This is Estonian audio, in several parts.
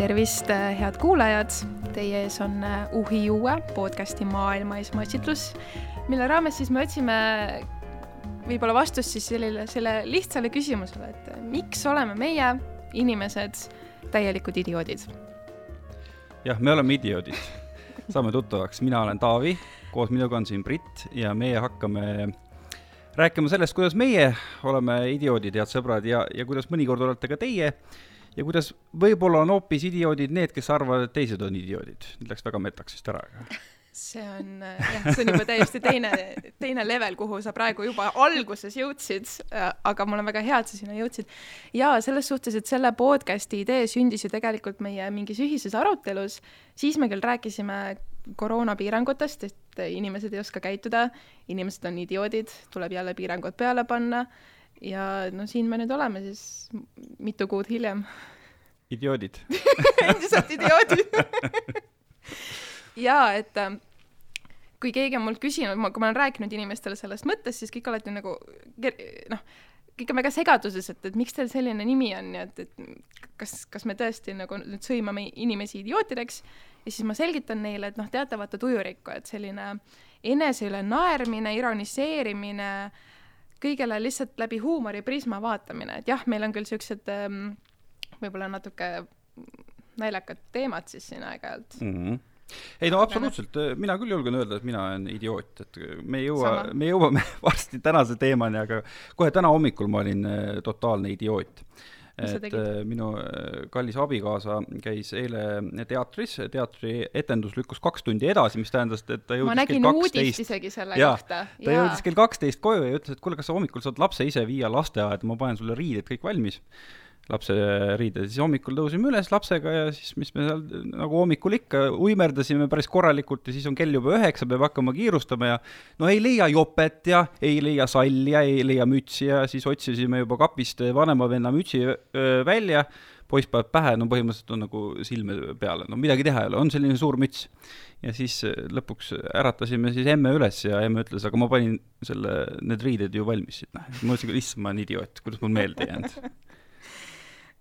tervist, head kuulajad! Teie ees on Uhi Uue podcasti Maailma esmaatsitlus, mille raames siis me otsime võib-olla vastust siis sellele, selle lihtsale küsimusele, et miks oleme meie, inimesed, täielikud idioodid? jah, me oleme idioodid. saame tuttavaks, mina olen Taavi, koos minuga on siin Brit ja meie hakkame rääkima sellest, kuidas meie oleme idioodid, head sõbrad, ja, ja kuidas mõnikord olete ka teie ja kuidas võib-olla on hoopis idioodid need, kes arvavad, et teised on idioodid. Nüüd läks väga metaks vist ära, aga see on jah, see on juba täiesti teine, teine level, kuhu sa praegu juba alguses jõudsid, aga mul on väga hea, et sa sinna jõudsid. ja selles suhtes, et selle podcast'i idee sündis ju tegelikult meie mingis ühises arutelus, siis me küll rääkisime koroonapiirangutest, et inimesed ei oska käituda, inimesed on idioodid, tuleb jälle piirangud peale panna ja no siin me nüüd oleme siis mitu kuud hiljem. idioodid. Endiselt idioodid. Jaa, et äh, kui keegi on mult küsinud, kui ma olen rääkinud inimestele sellest mõttest, siis kõik alati nagu noh, kõik on väga segaduses, et, et miks teil selline nimi on ja et, et kas, kas me tõesti nagu nüüd sõimame inimesi idiootideks. Ja siis ma selgitan neile, et noh, teate, vaata tujurikku, et selline enese üle naermine, ironiseerimine äh, kõigele lihtsalt läbi huumoriprisma vaatamine, et jah, meil on küll siuksed ähm, võib-olla natuke naljakad teemad siis siin aeg-ajalt. Mm. -hmm ei no absoluutselt, mina küll julgen öelda, et mina olen idioot, et me ei jõua, me jõuame varsti tänase teemani, aga kohe täna hommikul ma olin äh, totaalne idioot et äh, minu äh, kallis abikaasa käis eile teatris, teatrietendus lükkus kaks tundi edasi, mis tähendas, et ta jõudis nägin uudist isegi selle ja, kohta. ta jõudis kell kaksteist koju ja ütles, et kuule, kas sa hommikul saad lapse ise viia lasteaeda, ma panen sulle riided kõik valmis lapse riided, siis hommikul tõusime üles lapsega ja siis, mis me seal nagu hommikul ikka uimerdasime päris korralikult ja siis on kell juba üheksa, peab hakkama kiirustama ja no ei leia jopet ja ei leia salli ja ei leia mütsi ja siis otsisime juba kapist vanema venna mütsi välja, poiss paneb pähe, no põhimõtteliselt on nagu silme peale, no midagi teha ei ole, on selline suur müts. ja siis lõpuks äratasime siis emme üles ja emme ütles, aga ma panin selle, need riided ju valmis, noh, ma mõtlesin, issand, ma olen idioot, kuidas mul meelde ei jäänud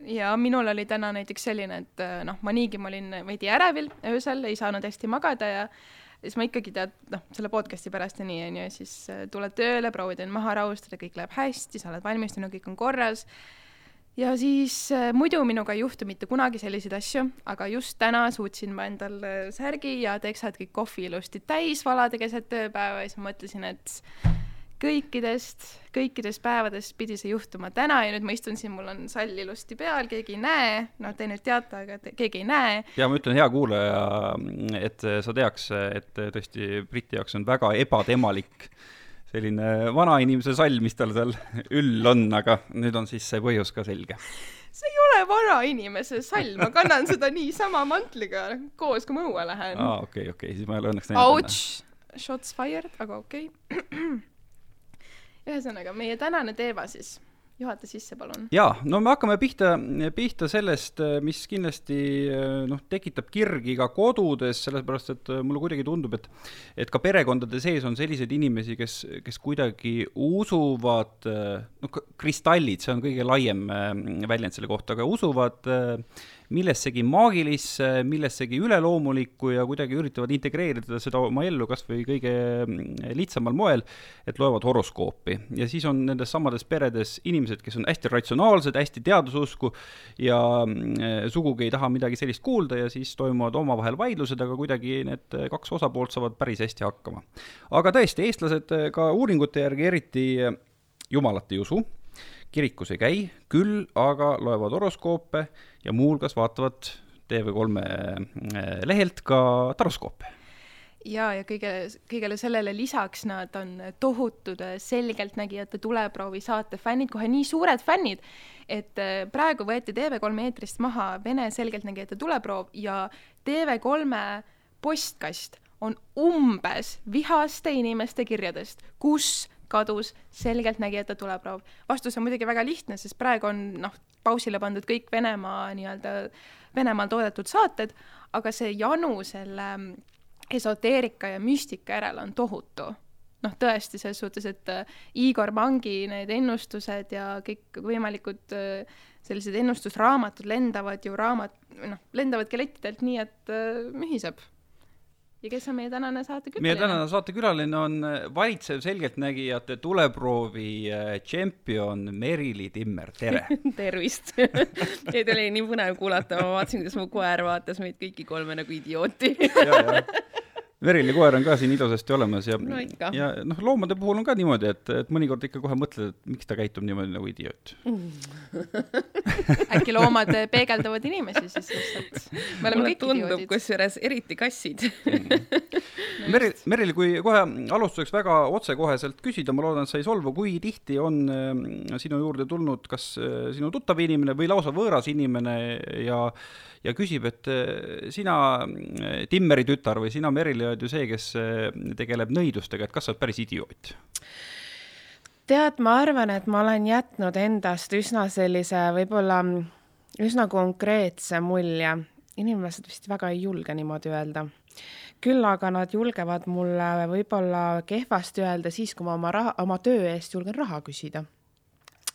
ja minul oli täna näiteks selline, et äh, noh, ma niigi, ma olin veidi ärevil öösel, ei saanud hästi magada ja siis ma ikkagi tead, noh, selle podcast'i pärast ja nii, on ju, siis äh, tuled tööle, proovid end maha rahustada, kõik läheb hästi, sa oled valmistunud, kõik on korras. ja siis äh, muidu minuga ei juhtu mitte kunagi selliseid asju, aga just täna suutsin ma endal särgi ja teksad kõik kohvi ilusti täis valada keset tööpäeva ja siis ma mõtlesin, et kõikidest, kõikidest päevadest pidi see juhtuma täna ja nüüd ma istun siin, mul on sall ilusti peal, keegi ei näe, noh, te nüüd teate, aga te, keegi ei näe. ja ma ütlen, hea kuulaja, et sa teaks, et tõesti Briti jaoks on väga ebatemalik selline vanainimese sall, mis tal seal üll on, aga nüüd on siis see põhjus ka selge see ei ole vanainimese sall, ma kannan seda niisama mantliga koos, kui ma õue lähen. aa, okei okay,, okei okay., siis ma ei ole õnneks näinud. Shots fired, aga okei okay. ühesõnaga, meie tänane teema siis, juhata sisse, palun. jaa, no me hakkame pihta, pihta sellest, mis kindlasti noh, tekitab kirgi ka kodudes, sellepärast et mulle kuidagi tundub, et et ka perekondade sees on selliseid inimesi, kes, kes kuidagi usuvad, noh, kristallid, see on kõige laiem väljend selle kohta, aga usuvad millessegi maagilisse, millessegi üleloomulikku ja kuidagi üritavad integreerida seda oma ellu kas või kõige mm, lihtsamal moel, et loevad horoskoopi. ja siis on nendes samades peredes inimesed, kes on hästi ratsionaalsed, hästi teadususku ja mm, sugugi ei taha midagi sellist kuulda ja siis toimuvad omavahel vaidlused, aga kuidagi need kaks osapoolt saavad päris hästi hakkama. aga tõesti, eestlased ka uuringute järgi eriti jumalat ei usu kirikus ei käi, küll aga loevad horoskoope ja muuhulgas vaatavad TV3 eh, lehelt ka taroskoope. Ja, ja kõige, kõigele sellele lisaks nad on tohutud selgeltnägijate tuleproovi saate fännid, kohe nii suured fännid, et eh, praegu võeti TV3 eetrist maha Vene selgeltnägijate tuleproov ja TV3 postkast on umbes vihaste inimeste kirjadest, kus kadus selgeltnägijate tuleproov. vastus on muidugi väga lihtne, sest praegu on noh, pausile pandud kõik Venemaa nii-öelda, Venemaal toodetud saated, aga see janu selle mm, esoteerika ja müstika järele on tohutu. noh, tõesti, selles suhtes, et äh, Igor Mangi need ennustused ja kõik võimalikud äh, sellised ennustusraamatud lendavad ju raamat, noh, lendavad kelettidelt nii, et äh, mühiseb ja kes on meie tänane saatekülaline? meie tänane saatekülaline on äh, valitsev selgeltnägijate tuleproovi äh, tšempion Merili Timmer, tere! Tervist! Teid oli nii põnev kuulata, ma vaatasin, kuidas mu koer vaatas meid kõiki kolme nagu idiooti Merili koer on ka siin ilusasti olemas ja no, ja noh, loomade puhul on ka niimoodi, et, et mõnikord ikka kohe mõtled, et miks ta käitub niimoodi nagu idioot äkki loomad peegeldavad inimesi siis lihtsalt? me oleme kõik tundub, kusjuures eriti kassid mm. Meril, Meril, kui kohe alustuseks väga otsekoheselt küsida, ma loodan, et sa ei solvu, kui tihti on äh, sinu juurde tulnud kas äh, sinu tuttav inimene või lausa võõras inimene ja ja küsib, et äh, sina, Timmeri tütar või sina, Merili, oled ju see, kes tegeleb nõidustega, et kas sa oled päris idioot? tead, ma arvan, et ma olen jätnud endast üsna sellise võib-olla üsna konkreetse mulje. inimesed vist väga ei julge niimoodi öelda. küll aga nad julgevad mulle võib-olla kehvasti öelda siis, kui ma oma raha, oma töö eest julgen raha küsida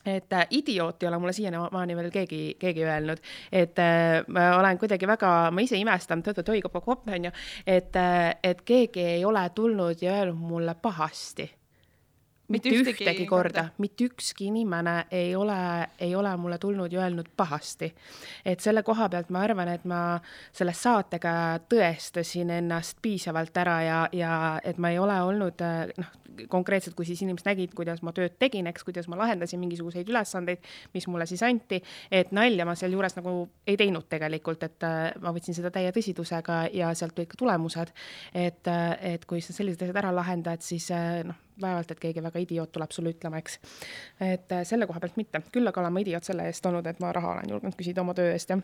et äh, idioot ei ole mulle siiamaani veel keegi, keegi öelnud, et äh, ma olen kuidagi väga, ma ise imestan, tõtt-tõtt, oi, kopp-kopp, onju, et äh,, et keegi ei ole tulnud ja öelnud mulle pahasti mitte ühtegi, ühtegi korda, korda., mitte ükski inimene ei ole, ei ole mulle tulnud ja öelnud pahasti. et selle koha pealt ma arvan, et ma selle saatega tõestasin ennast piisavalt ära ja, ja et ma ei ole olnud noh, konkreetselt, kui siis inimesed nägid, kuidas ma tööd tegin, eks, kuidas ma lahendasin mingisuguseid ülesandeid, mis mulle siis anti, et nalja ma sealjuures nagu ei teinud tegelikult, et äh, ma võtsin seda täie tõsidusega ja sealt tulid ka tulemused. et, äh, et kui sa sellised asjad ära lahendad, siis äh, noh, vaevalt, et keegi väga idioot tuleb sulle ütlema, eks. et äh, selle koha pealt mitte, küll aga olen ma idioot selle eest olnud, et ma raha olen julgenud küsida oma töö eest ja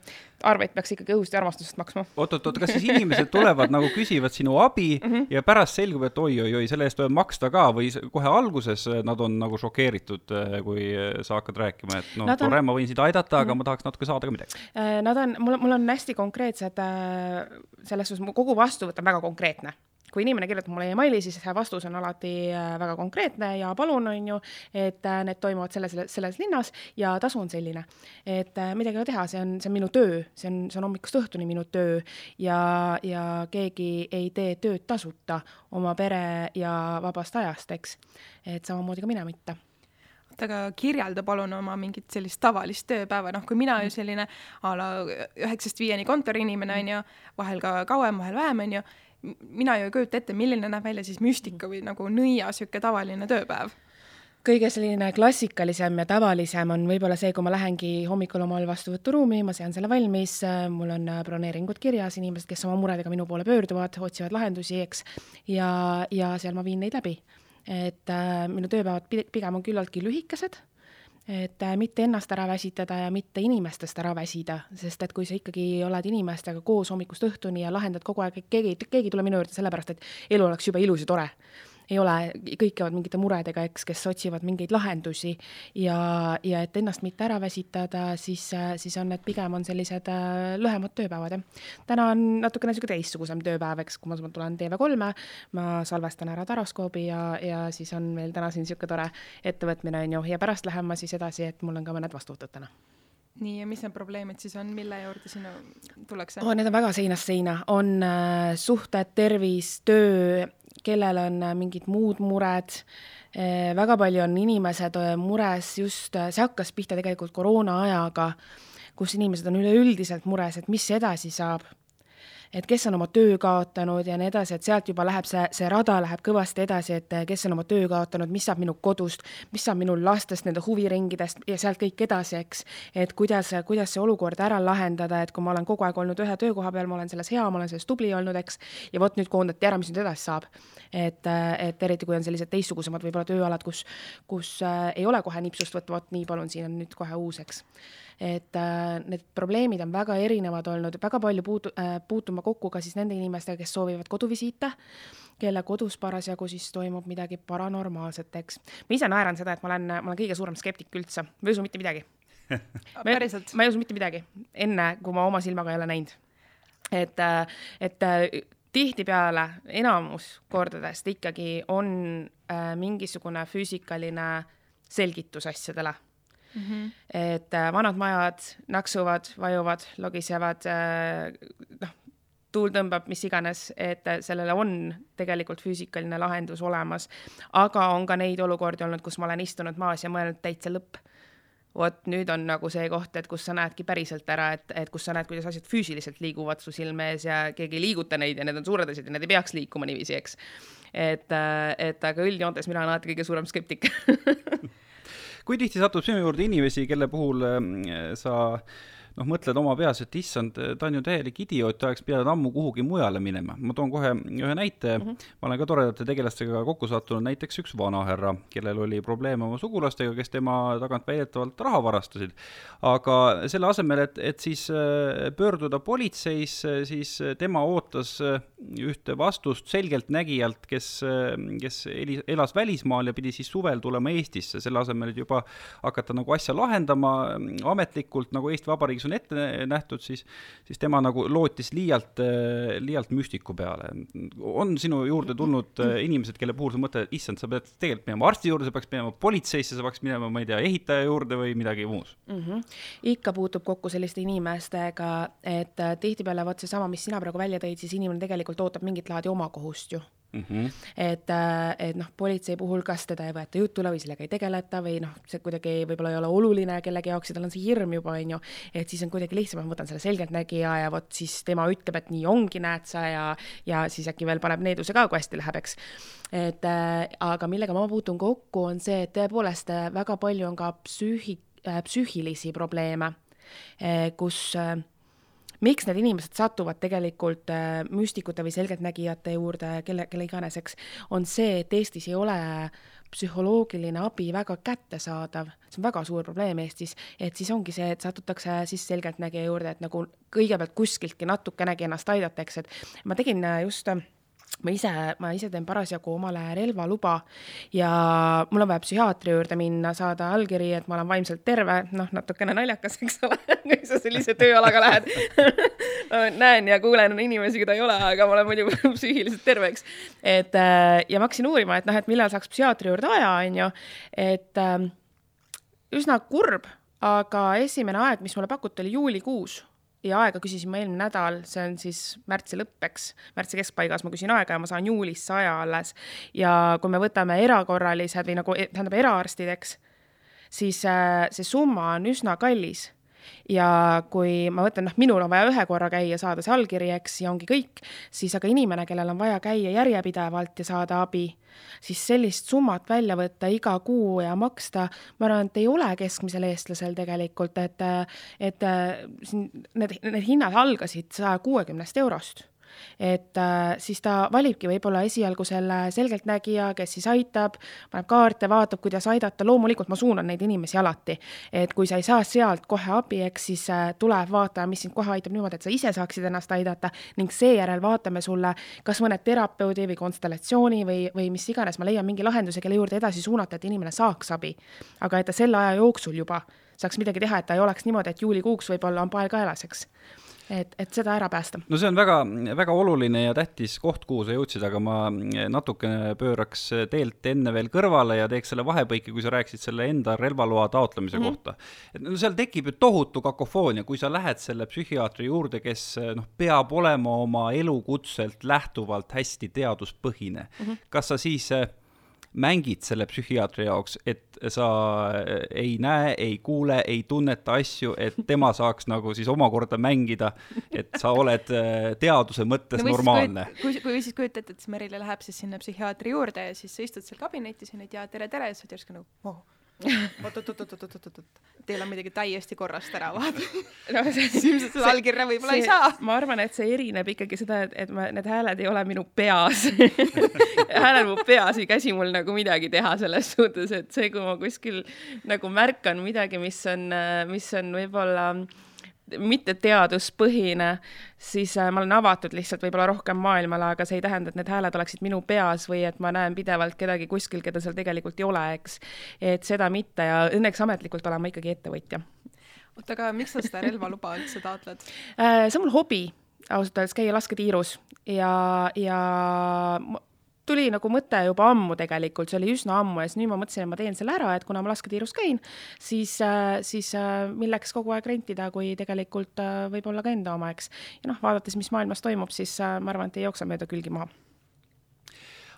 arveid peaks ikkagi õhust ja armastusest maksma. oot-oot-oot, kas siis inimesed tulevad nagu küsivad sinu abi mm -hmm. ja pärast selgub, et oi-oi-oi, selle eest tuleb maksta ka või kohe alguses äh, nad on nagu šokeeritud, äh, kui sa hakkad rääkima, et noh, tore on..., ma võin sind aidata, aga mm -hmm. ma tahaks natuke saada ka midagi? Nad on, mul, mul on hästi konkreetsed, selles suhtes kogu vastuvõtt on väga konkreetne kui inimene kirjutab mulle emaili, siis vastus on alati äh, väga konkreetne ja palun, on ju, et äh, need toimuvad selles, selles linnas ja tasu on selline. et äh, midagi ei ole teha, see on, see on minu töö, see on, see on hommikust õhtuni minu töö ja, ja keegi ei tee tööd tasuta oma pere ja vabast ajast, eks. et samamoodi ka mina mitte aga kirjelda palun oma mingit sellist tavalist tööpäeva, noh, kui mina ju selline a la üheksast viieni kontoriinimene on ju, vahel ka kauem, vahel vähem on ju, mina ju ei kujuta ette, milline näeb välja siis müstika või nagu nõia niisugune tavaline tööpäev kõige selline klassikalisem ja tavalisem on võib-olla see, kui ma lähengi hommikul omal vastuvõturuumi, ma sean selle valmis, mul on broneeringud kirjas, inimesed, kes oma muredega minu poole pöörduvad, otsivad lahendusi, eks, ja, ja seal ma viin neid läbi. et äh, minu tööpäevad pigem on küllaltki lühikesed et äh, mitte ennast ära väsitada ja mitte inimestest ära väsida, sest et kui sa ikkagi oled inimestega koos hommikust õhtuni ja lahendad kogu aeg, keegi, keegi ei tule minu juurde sellepärast, et elu oleks jube ilus ja tore ei ole, kõik käivad mingite muredega, eks, kes otsivad mingeid lahendusi ja, ja et ennast mitte ära väsitada, siis, siis on need pigem on sellised äh, lühemad tööpäevad, jah. täna on natukene niisugune teistsugusem tööpäev, eks, kui ma tulen TV3-e, ma salvestan ära taroskoobi ja, ja siis on meil täna siin niisugune tore ettevõtmine, on ju, ja pärast lähen ma siis edasi, et mul on ka mõned vastuvõtud täna. Nii, ja mis need probleemid siis on, mille juurde sinna tullakse oh,? Need on väga seinast seina, on äh, suhted, tervis, töö, kellel on äh, mingid muud mured, äh, väga palju on inimesed äh, mures just, see hakkas pihta tegelikult koroona ajaga, kus inimesed on üleüldiselt mures, et mis edasi saab et kes on oma töö kaotanud ja nii edasi, et sealt juba läheb see, see rada läheb kõvasti edasi, et kes on oma töö kaotanud, mis saab minu kodust, mis saab minu lastest, nende huviringidest ja sealt kõik edasi, eks. et kuidas, kuidas see olukord ära lahendada, et kui ma olen kogu aeg olnud ühe töökoha peal, ma olen selles hea, ma olen selles tubli olnud, eks, ja vot nüüd koondati ära, mis nüüd edasi saab. et, et eriti, kui on sellised teistsugusemad võib-olla tööalad, kus, kus äh, ei ole kohe nipsust võtta, vot nii, palun, siin on nüüd kohe uus, eks et äh, need probleemid on väga erinevad olnud, väga palju puutu- äh,, puutun ma kokku ka siis nende inimestega, kes soovivad koduvisiite, kelle kodus parasjagu siis toimub midagi paranormaalset, eks. ma ise naeran seda, et ma olen, ma olen kõige suurem skeptik üldse, ma ei usu mitte midagi päriselt? ma ei usu mitte midagi, enne kui ma oma silmaga ei ole näinud. et, äh, et tihtipeale enamus kordadest ikkagi on äh, mingisugune füüsikaline selgitus asjadele mm. -hmm. et äh, vanad majad naksuvad, vajuvad, logisevad äh,, noh, tuul tõmbab, mis iganes, et sellele on tegelikult füüsikaline lahendus olemas. aga on ka neid olukordi olnud, kus ma olen istunud maas ja mõelnud täitsa lõpp vot nüüd on nagu see koht, et kus sa näedki päriselt ära, et, et kus sa näed, kuidas asjad füüsiliselt liiguvad su silme ees ja keegi ei liiguta neid ja need on suured asjad ja need ei peaks liikuma niiviisi, eks. et, et aga üldjoontes mina olen alati kõige suurem skeptik kui tihti satub sinu juurde inimesi, kelle puhul äh, sa noh, mõtled oma peas, et issand, ta on ju täielik idioot, ta oleks pidanud ammu kuhugi mujale minema. ma toon kohe ühe näite mm, -hmm. ma olen ka toredate tegelastega kokku sattunud, näiteks üks vanahärra, kellel oli probleeme oma sugulastega, kes tema tagant väidetavalt raha varastasid. aga selle asemel, et, et siis äh, pöörduda politseisse, siis tema ootas äh, ühte vastust selgeltnägijalt, kes, äh, kes eli, elas välismaal ja pidi siis suvel tulema Eestisse, selle asemel, et juba hakata nagu asja lahendama ametlikult, nagu Eesti Vabariigis riigis on ette nähtud, siis, siis tema nagu lootis liialt, liialt müstiku peale. on sinu juurde tulnud äh, inimesed, kelle puhul sa mõtled, issand, sa pead tegelikult minema arsti juurde, sa peaks minema politseisse, sa peaks minema, ma ei tea, ehitaja juurde või midagi muus mm? -hmm. ikka puutub kokku selliste inimestega, et äh, tihtipeale vot seesama, mis sina praegu välja tõid, siis inimene tegelikult ootab mingit laadi omakohust ju Mm -hmm. et, äh, et noh, politsei puhul, kas teda ei võeta jutule või sellega ei tegeleta või noh, see kuidagi võib-olla ei ole oluline kellegi jaoks ja tal on see hirm juba, on ju, et siis on kuidagi lihtsam, ma võtan selle selgeltnägija ja vot siis tema ütleb, et nii ongi, näed sa, ja, ja siis äkki veel paneb needuse ka, kui hästi läheb, eks. et äh, aga millega ma puutun kokku, on see, et tõepoolest äh, väga palju on ka psüühi- äh,, psüühilisi probleeme äh,, kus äh, miks need inimesed satuvad tegelikult äh, müstikute või selgeltnägijate juurde, kelle, kelle iganes, eks, on see, et Eestis ei ole psühholoogiline abi väga kättesaadav, see on väga suur probleem Eestis, et siis ongi see, et satutakse siis selgeltnägija juurde, et nagu kõigepealt kuskiltki natukenegi ennast aidata, eks, et ma tegin just äh, ma ise, ma ise teen parasjagu omale relvaluba ja mul on vaja psühhiaatri juurde minna, saada allkiri, et ma olen vaimselt terve, noh, natukene naljakas, eks ole kui sa sellise tööalaga lähed. Näen ja kuulen inimesi, keda ei ole, aga ma olen muidu psüühiliselt terve, eks. et äh, ja ma hakkasin uurima, et noh, et millal saaks psühhiaatri juurde aja, on ju, et äh, üsna kurb, aga esimene aeg, mis mulle pakuti, oli juulikuus ja aega küsisin ma eelmine nädal, see on siis märtsi lõppeks, märtsi keskpaigas ma küsin aega ja ma saan juulisse aja alles. ja kui me võtame erakorralised või nagu, tähendab eraarstideks, siis äh, see summa on üsna kallis ja kui ma mõtlen, noh, minul on vaja ühe korra käia, saada see allkiri, eks, ja ongi kõik, siis aga inimene, kellel on vaja käia järjepidevalt ja saada abi, siis sellist summat välja võtta iga kuu ja maksta, ma arvan, et ei ole keskmisel eestlasel tegelikult, et, et siin need, need hinnad algasid saja kuuekümnest eurost et äh, siis ta valibki võib-olla esialgu selle selgeltnägija, kes siis aitab, paneb kaarte, vaatab, kuidas aidata, loomulikult ma suunan neid inimesi alati. et kui sa ei saa sealt kohe abi, eks siis äh, tule vaata, mis sind kohe aitab niimoodi, et sa ise saaksid ennast aidata ning seejärel vaatame sulle kas mõne terapeudi või konstellatsiooni või, või mis iganes, ma leian mingi lahenduse, kelle juurde edasi suunata, et inimene saaks abi. aga et ta selle aja jooksul juba saaks midagi teha, et ta ei oleks niimoodi, et juulikuuks võib-olla on pael kaelas, eks et, et seda ära päästa. no see on väga, väga oluline ja tähtis koht, kuhu sa jõudsid, aga ma natukene pööraks teelt enne veel kõrvale ja teeks selle vahepõike, kui sa rääkisid selle enda relvaloa taotlemise mm -hmm. kohta. et no seal tekib ju tohutu kakofoonia, kui sa lähed selle psühhiaatri juurde, kes noh, peab olema oma elukutselt lähtuvalt hästi teaduspõhine mm. -hmm. kas sa siis mängid selle psühhiaatri jaoks, et sa äh, ei näe, ei kuule, ei tunneta asju, et tema saaks nagu siis omakorda mängida, et sa oled äh, teaduse mõttes no, normaalne. kui, kui siis kujuta ette, et siis Merile läheb siis sinna psühhiaatri juurde ja siis sa istud seal kabinetis ja nüüd ja tere, tere, ja siis oled järsku nagu oh oot-oot-oot-oot-oot-oot, teil on midagi täiesti korrast ära, vaata no,. ilmselt seda allkirja võib-olla ei saa. ma arvan, et see erineb ikkagi seda, et, et ma, need hääled ei ole minu peas hääled mu peas ei käsi mul nagu midagi teha selles suhtes, et see, kui ma kuskil nagu märkan midagi, mis on, mis on võib-olla äh, mitte teaduspõhine, siis äh, ma olen avatud lihtsalt võib-olla rohkem maailmale, aga see ei tähenda, et need hääled oleksid minu peas või et ma näen pidevalt kedagi kuskil, keda seal tegelikult ei ole, eks. et seda mitte ja õnneks ametlikult olen ma ikkagi ettevõtja. oota, aga miks sa seda relvaluba üldse taotled? Äh, see on mul hobi ausalt öeldes käia lasketiirus ja, ja tuli nagu mõte juba ammu tegelikult, see oli üsna ammu ja siis nüüd ma mõtlesin, et ma teen selle ära, et kuna ma lasketiirus käin, siis, siis milleks kogu aeg rentida, kui tegelikult võib-olla ka enda oma, eks. ja noh, vaadates, mis maailmas toimub, siis ma arvan, et ei jookse mööda külgi maha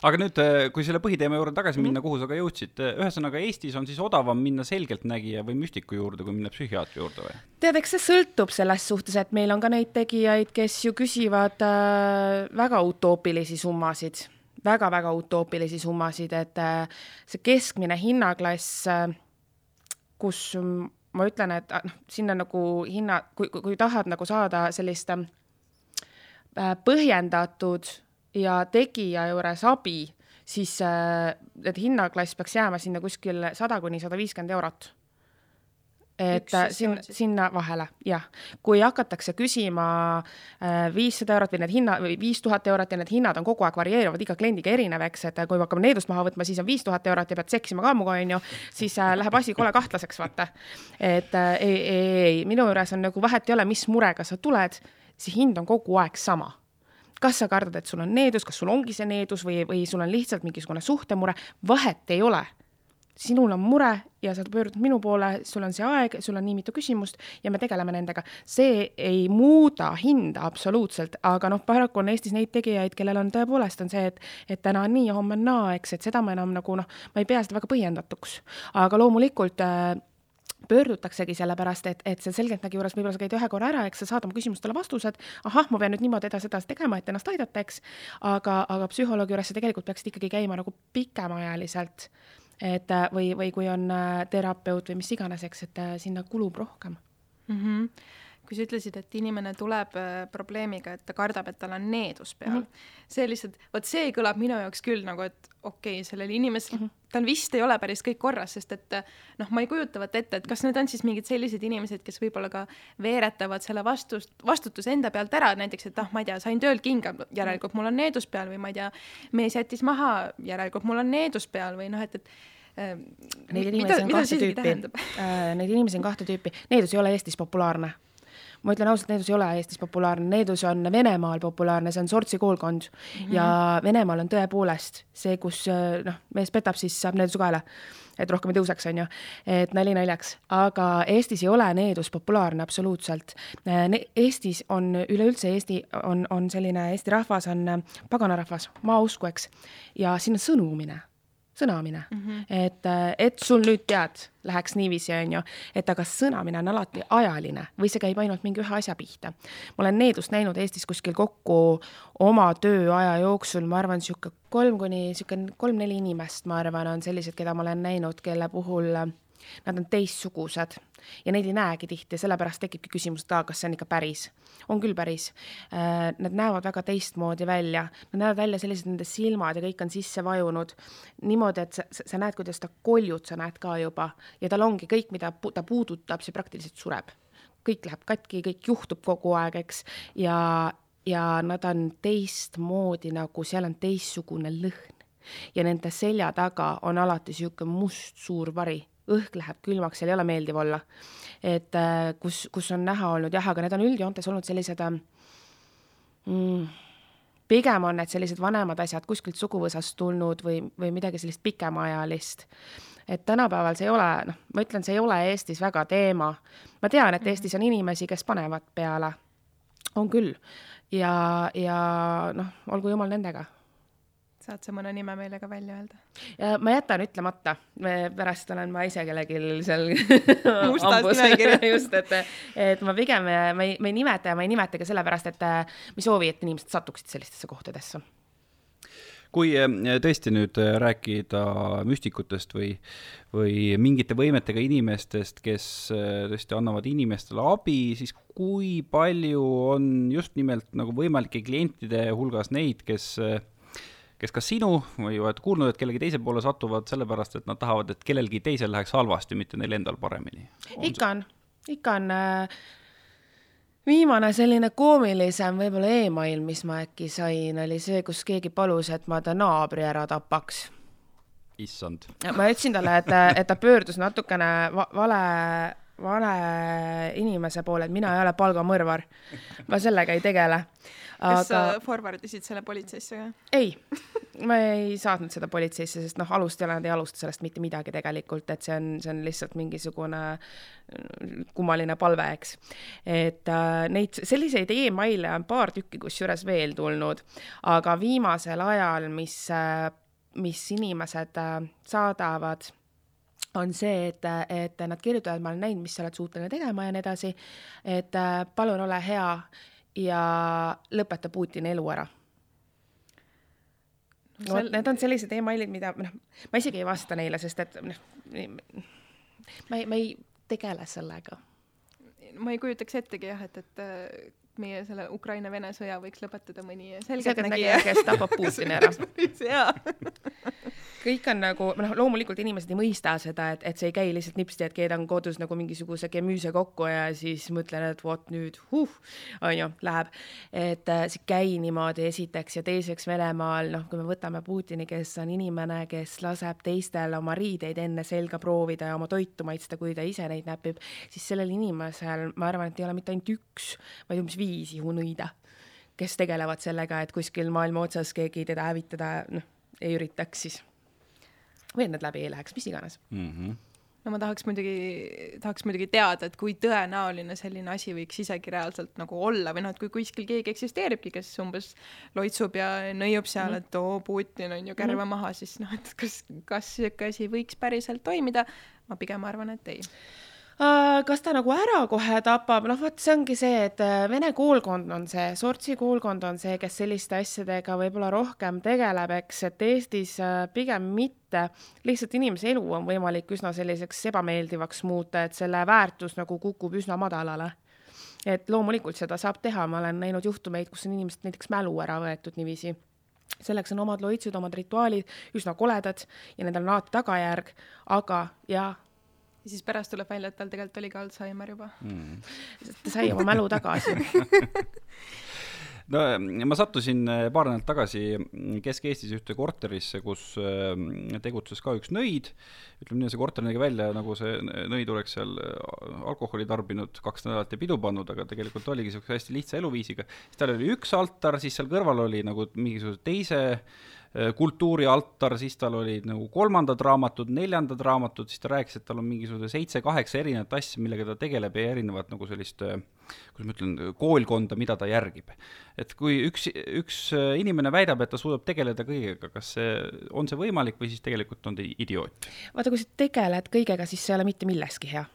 aga nüüd, äh, kui selle põhiteema juurde tagasi minna mm, -hmm. kuhu sa ka jõudsid, äh, ühesõnaga Eestis on siis odavam minna selgeltnägija või müstiku juurde, kui minna psühhiaatri juurde või? tead, eks see sõltub selles suhtes, et meil on ka neid tegijaid, kes ju küsivad äh, väga utoopilisi summasid väga-väga utoopilisi summasid, et äh, see keskmine hinnaklass äh,, kus ma ütlen, et äh, noh, sinna nagu hinna, kui, kui, kui tahad nagu saada sellist äh, põhjendatud ja tegija juures abi, siis et hinnaklass peaks jääma sinna kuskil sada kuni sada viiskümmend eurot. Et Üks, sinna, sinna vahele, jah. kui hakatakse küsima äh, viissada eurot või need hinna, või viis tuhat eurot ja need hinnad on kogu aeg varieeruvad iga kliendiga erinev, eks, et kui me hakkame needust maha võtma, siis on viis tuhat eurot ja pead seksima ka minuga, onju, siis äh, läheb asi kole kahtlaseks, vaata. et äh, ei, ei, ei, minu juures on nagu vahet ei ole, mis murega sa tuled, see hind on kogu aeg sama kas sa kardad, et sul on needus, kas sul ongi see needus või, või sul on lihtsalt mingisugune suhtemure, vahet ei ole. Sinul on mure ja sa pöördud minu poole, sul on see aeg, sul on nii mitu küsimust ja me tegeleme nendega. see ei muuda hinda absoluutselt, aga noh, paraku on Eestis neid tegijaid, kellel on tõepoolest on see, et, et täna on nii ja homme on naa, eks, et seda ma enam nagu noh, ma ei pea seda väga põhjendatuks. aga loomulikult äh, pöördutaksegi sellepärast, et, et see selgeltnägi juures võib-olla sa käid ühe korra ära, eks sa saad oma küsimustele vastused, ahah, ma pean nüüd niimoodi edasi-edasi tegema, et ennast aidata, eks, aga, aga psühholoogi juures sa tegelikult peaksid ikkagi käima nagu pikemaajaliselt, et või, või kui on äh, terapeut või mis iganes, eks, et äh, sinna kulub rohkem mm. -hmm kui sa ütlesid, et inimene tuleb äh, probleemiga, et ta kardab, et tal on needus peal mm, -hmm. see lihtsalt, vot see kõlab minu jaoks küll nagu, et okei okay,, sellel inimesel mm, -hmm. tal vist ei ole päris kõik korras, sest et noh, ma ei kujuta vot ette, et kas need on siis mingid sellised inimesed, kes võib-olla ka veeretavad selle vastust, vastutuse enda pealt ära, näiteks et ah, ma ei tea, sain tööl kinga, järelikult mul on needus peal või ma ei tea, mees jättis maha, järelikult mul on needus peal või noh, et, et äh, Neid inimesi on kahte tüüpi, äh, neid inimesi on kahte tüüpi, needus ei ole Eestis populaarne ma ütlen ausalt, needus ei ole Eestis populaarne, needus on Venemaal populaarne, see on Sortsi koolkond mm. -hmm. ja Venemaal on tõepoolest see, kus noh, mees petab, siis saab needuse kaela. et rohkem ei tõuseks, on ju, et nali naljaks, aga Eestis ei ole needus populaarne absoluutselt ne. Eestis on üleüldse Eesti on, on selline, Eesti rahvas on paganarahvas, maausku, eks, ja siin on sõnumine sõnamine mm, -hmm. et, et sul nüüd tead, läheks niiviisi, on ju, et aga sõnamine on alati ajaline või see käib ainult mingi ühe asja pihta. ma olen needust näinud Eestis kuskil kokku oma tööaja jooksul, ma arvan, sihuke kolm kuni sihuke kolm-neli inimest, ma arvan, on sellised, keda ma olen näinud, kelle puhul nad on teistsugused. Ja neid ei näegi tihti, sellepärast tekibki küsimus, et aa, kas see on ikka päris. on küll päris. Äh, nad näevad väga teistmoodi välja, nad näevad välja sellised, nende silmad ja kõik on sisse vajunud. Niimoodi, et sa, sa näed, kuidas ta koljud, sa näed ka juba. Ja tal ongi kõik, mida ta puudutab, see praktiliselt sureb. kõik läheb katki, kõik juhtub kogu aeg, eks, ja, ja nad on teistmoodi nagu seal on teistsugune lõhn. Ja nende selja taga on alati niisugune must suur vari õhk läheb külmaks, seal ei ole meeldiv olla. et äh, kus, kus on näha olnud jah, aga need on üldjoontes olnud sellised äh, mm, pigem on need sellised vanemad asjad kuskilt suguvõsast tulnud või, või midagi sellist pikemaajalist. et tänapäeval see ei ole, noh, ma ütlen, see ei ole Eestis väga teema. ma tean, et mhm. Eestis on inimesi, kes panevad peale, on küll, ja, ja noh, olgu jumal nendega saad sa mõne nime meile ka välja öelda? ma jätan ütlemata, pärast olen ma ise kellelgi seal mustas nimekirjas just, et, et ma pigem, ma ei, ma ei nimeta ja ma ei nimeta ka sellepärast, et ma ei soovi, et inimesed satuksid sellistesse kohtadesse. Kui eh, tõesti nüüd eh, rääkida müstikutest või, või mingite võimetega inimestest, kes eh, tõesti annavad inimestele abi, siis kui palju on just nimelt nagu võimalike klientide hulgas neid, kes kes kas sinu või oled kuulnud, et kellegi teise poole satuvad sellepärast, et nad tahavad, et kellelgi teisel läheks halvasti, mitte neil endal paremini? ikka on, ikka on äh, viimane selline koomilisem võib-olla email, mis ma äkki sain, oli see, kus keegi palus, et ma ta naabri ära tapaks. issand. ma ütlesin talle, et, et ta pöördus natukene va vale vale inimese poole, et mina ei ole palgamõrvar. ma sellega ei tegele. kas sa forward isid selle politseisse ka? ei, ma ei saatnud seda politseisse, sest noh, alust ei ole, nad ei alusta sellest mitte midagi tegelikult, et see on, see on lihtsalt mingisugune mm, kummaline palve, eks. et äh, neid, selliseid email'e on paar tükki kusjuures veel tulnud, aga viimasel ajal, mis äh,, mis inimesed äh, saadavad on see, et, et nad kirjutavad, ma olen näinud, mis sa oled suuteline tegema ja nii edasi, et äh, palun ole hea ja lõpeta Putini elu ära no vot, need on sellised emailid, mida noh, ma isegi ei vasta neile, sest et noh, ma ei, ma ei tegele sellega. ma ei kujutaks ettegi jah, et, et äh, meie selle Ukraina-Vene sõja võiks lõpetada mõni selgeltnägija, kes tapab Putini ära. kõik on nagu, noh, loomulikult inimesed ei mõista seda, et, et see ei käi lihtsalt nipsti, et keedan kodus nagu mingisuguse kemüüse kokku ja siis mõtlen, et vot nüüd, huh, on ju, läheb. et äh, see ei käi niimoodi, esiteks, ja teiseks Venemaal, noh, kui me võtame Putini, kes on inimene, kes laseb teistel oma riideid enne selga proovida ja oma toitu maitsta, kui ta ise neid näpib, siis sellel inimesel, ma arvan, et ei ole mitte ainult üks, vaid umbes viis ihunõida, kes tegelevad sellega, et kuskil maailma otsas keegi teda hävitada, noh, ei üritaks siis või et need läbi ei läheks, mis iganes mm. -hmm no ma tahaks muidugi, tahaks muidugi teada, et kui tõenäoline selline asi võiks isegi reaalselt nagu olla või noh, et kui kuskil keegi eksisteeribki, kes umbes loitsub ja nõiub seal -hmm. et oo, Putin on ju kärve mm -hmm. maha, siis noh, et kas, kas sihuke asi võiks päriselt toimida, ma pigem arvan, et ei kas ta nagu ära kohe tapab, noh, vot see ongi see, et äh, vene koolkond on see, sortsi koolkond on see, kes selliste asjadega võib-olla rohkem tegeleb, eks, et Eestis äh, pigem mitte. lihtsalt inimese elu on võimalik üsna selliseks ebameeldivaks muuta, et selle väärtus nagu kukub üsna madalale. et loomulikult seda saab teha, ma olen näinud juhtumeid, kus on inimesed näiteks mälu ära võetud niiviisi selleks on omad loitsid, omad rituaalid, üsna koledad ja nendel on alati tagajärg, aga jaa, ja siis pärast tuleb välja, et tal tegelikult oli ka Alžeimer juba mm.. ta sai oma mälu tagasi no ma sattusin äh, paar nädalat tagasi Kesk-Eestis ühte korterisse, kus äh, tegutses ka üks nõid. ütleme nii, see korter nägi välja nagu see nõid oleks seal äh, alkoholi tarbinud kaks nädalat ja pidu pannud, aga tegelikult oligi siukse hästi lihtsa eluviisiga. siis tal oli üks altar, siis seal kõrval oli nagu mingisuguse teise kultuurialtar, siis tal olid nagu kolmandad raamatud, neljandad raamatud, siis ta rääkis, et tal on mingisugune seitse-kaheksa erinevat asja, millega ta tegeleb ja erinevat nagu sellist, äh, kuidas ma ütlen, koolkonda, mida ta järgib. et kui üks, üks äh, inimene väidab, et ta suudab tegeleda kõigega, kas see, on see võimalik või siis tegelikult on ta idioot? vaata, kui sa tegeled kõigega, siis sa ei ole mitte milleski hea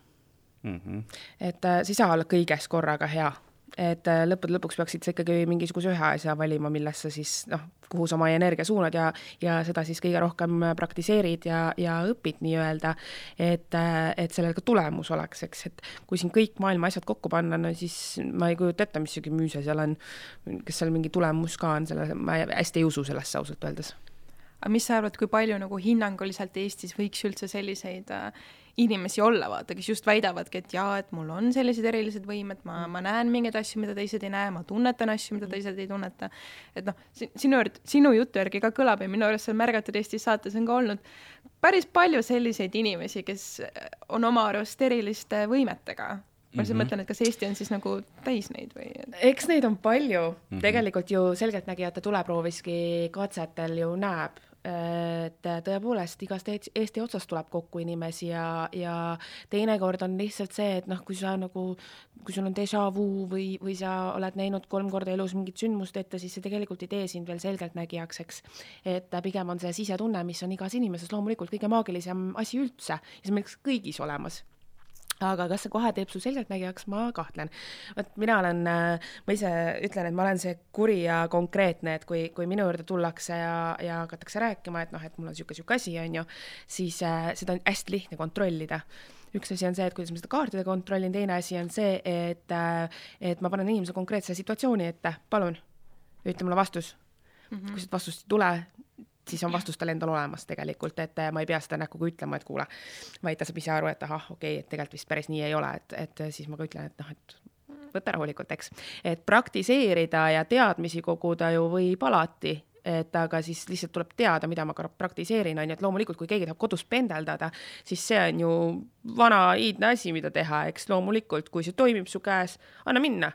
mm. -hmm. et äh, sa ei saa olla kõiges korraga hea et lõppude lõpuks peaksid sa ikkagi mingisuguse ühe asja valima, millesse siis noh, kuhu sa oma energia suunad ja, ja seda siis kõige rohkem praktiseerid ja, ja õpid nii-öelda, et, et sellel ka tulemus oleks, eks, et kui siin kõik maailma asjad kokku panna, no siis ma ei kujuta ette, mis sihuke müüse seal on, kas seal mingi tulemus ka on selle, ma hästi ei usu sellesse ausalt öeldes. aga mis sa arvad, kui palju nagu hinnanguliselt Eestis võiks üldse selliseid äh, inimesi olla, vaata, kes just väidavadki, et jaa, et mul on sellised erilised võimed, ma, ma näen mingeid asju, mida teised ei näe, ma tunnetan asju, mida teised ei tunneta. et noh, sinu, sinu jutu järgi ka kõlab ja minu arust seal Märgatud Eestis saates on ka olnud päris palju selliseid inimesi, kes on oma arust eriliste võimetega ma lihtsalt mm -hmm. mõtlen, et kas Eesti on siis nagu täis neid või? eks neid on palju mm, -hmm. tegelikult ju selgeltnägijate tuleprooviski katsetel ju näeb et tõepoolest igast Eesti otsast tuleb kokku inimesi ja, ja teinekord on lihtsalt see, et noh, kui sa nagu, kui sul on déjà vu või, või sa oled näinud kolm korda elus mingit sündmust ette, siis see tegelikult ei tee sind veel selgeltnägijaks, eks. et pigem on see sisetunne, mis on igas inimeses loomulikult kõige maagilisem asi üldse ja see on meil kõigis olemas aga kas see kohe teeb su selgeltnägijaks, ma kahtlen. vot mina olen, äh, ma ise ütlen, et ma olen see kuri ja konkreetne, et kui, kui minu juurde tullakse ja, ja hakatakse rääkima, et noh, et mul on niisugune, niisugune asi, on ju, siis äh, seda on hästi lihtne kontrollida üks asi on see, et kuidas ma seda kaartide kontrollin, teine asi on see, et, äh, et ma panen inimese konkreetse situatsiooni ette, palun, ütle mulle vastus mm. -hmm. kui seda vastust ei tule, siis on vastus tal endal olemas tegelikult, et ma ei pea seda näkkuga ütlema, et kuule, vaid ta saab ise aru, et ahah, okei okay,, et tegelikult vist päris nii ei ole, et, et siis ma ka ütlen, et noh, et võta rahulikult, eks. et praktiseerida ja teadmisi koguda ju võib alati, et aga siis lihtsalt tuleb teada, mida ma praktiseerin, on ju, et loomulikult, kui keegi tahab kodus pendeldada, siis see on ju vana iidne asi, mida teha, eks loomulikult, kui see toimib su käes, anna minna.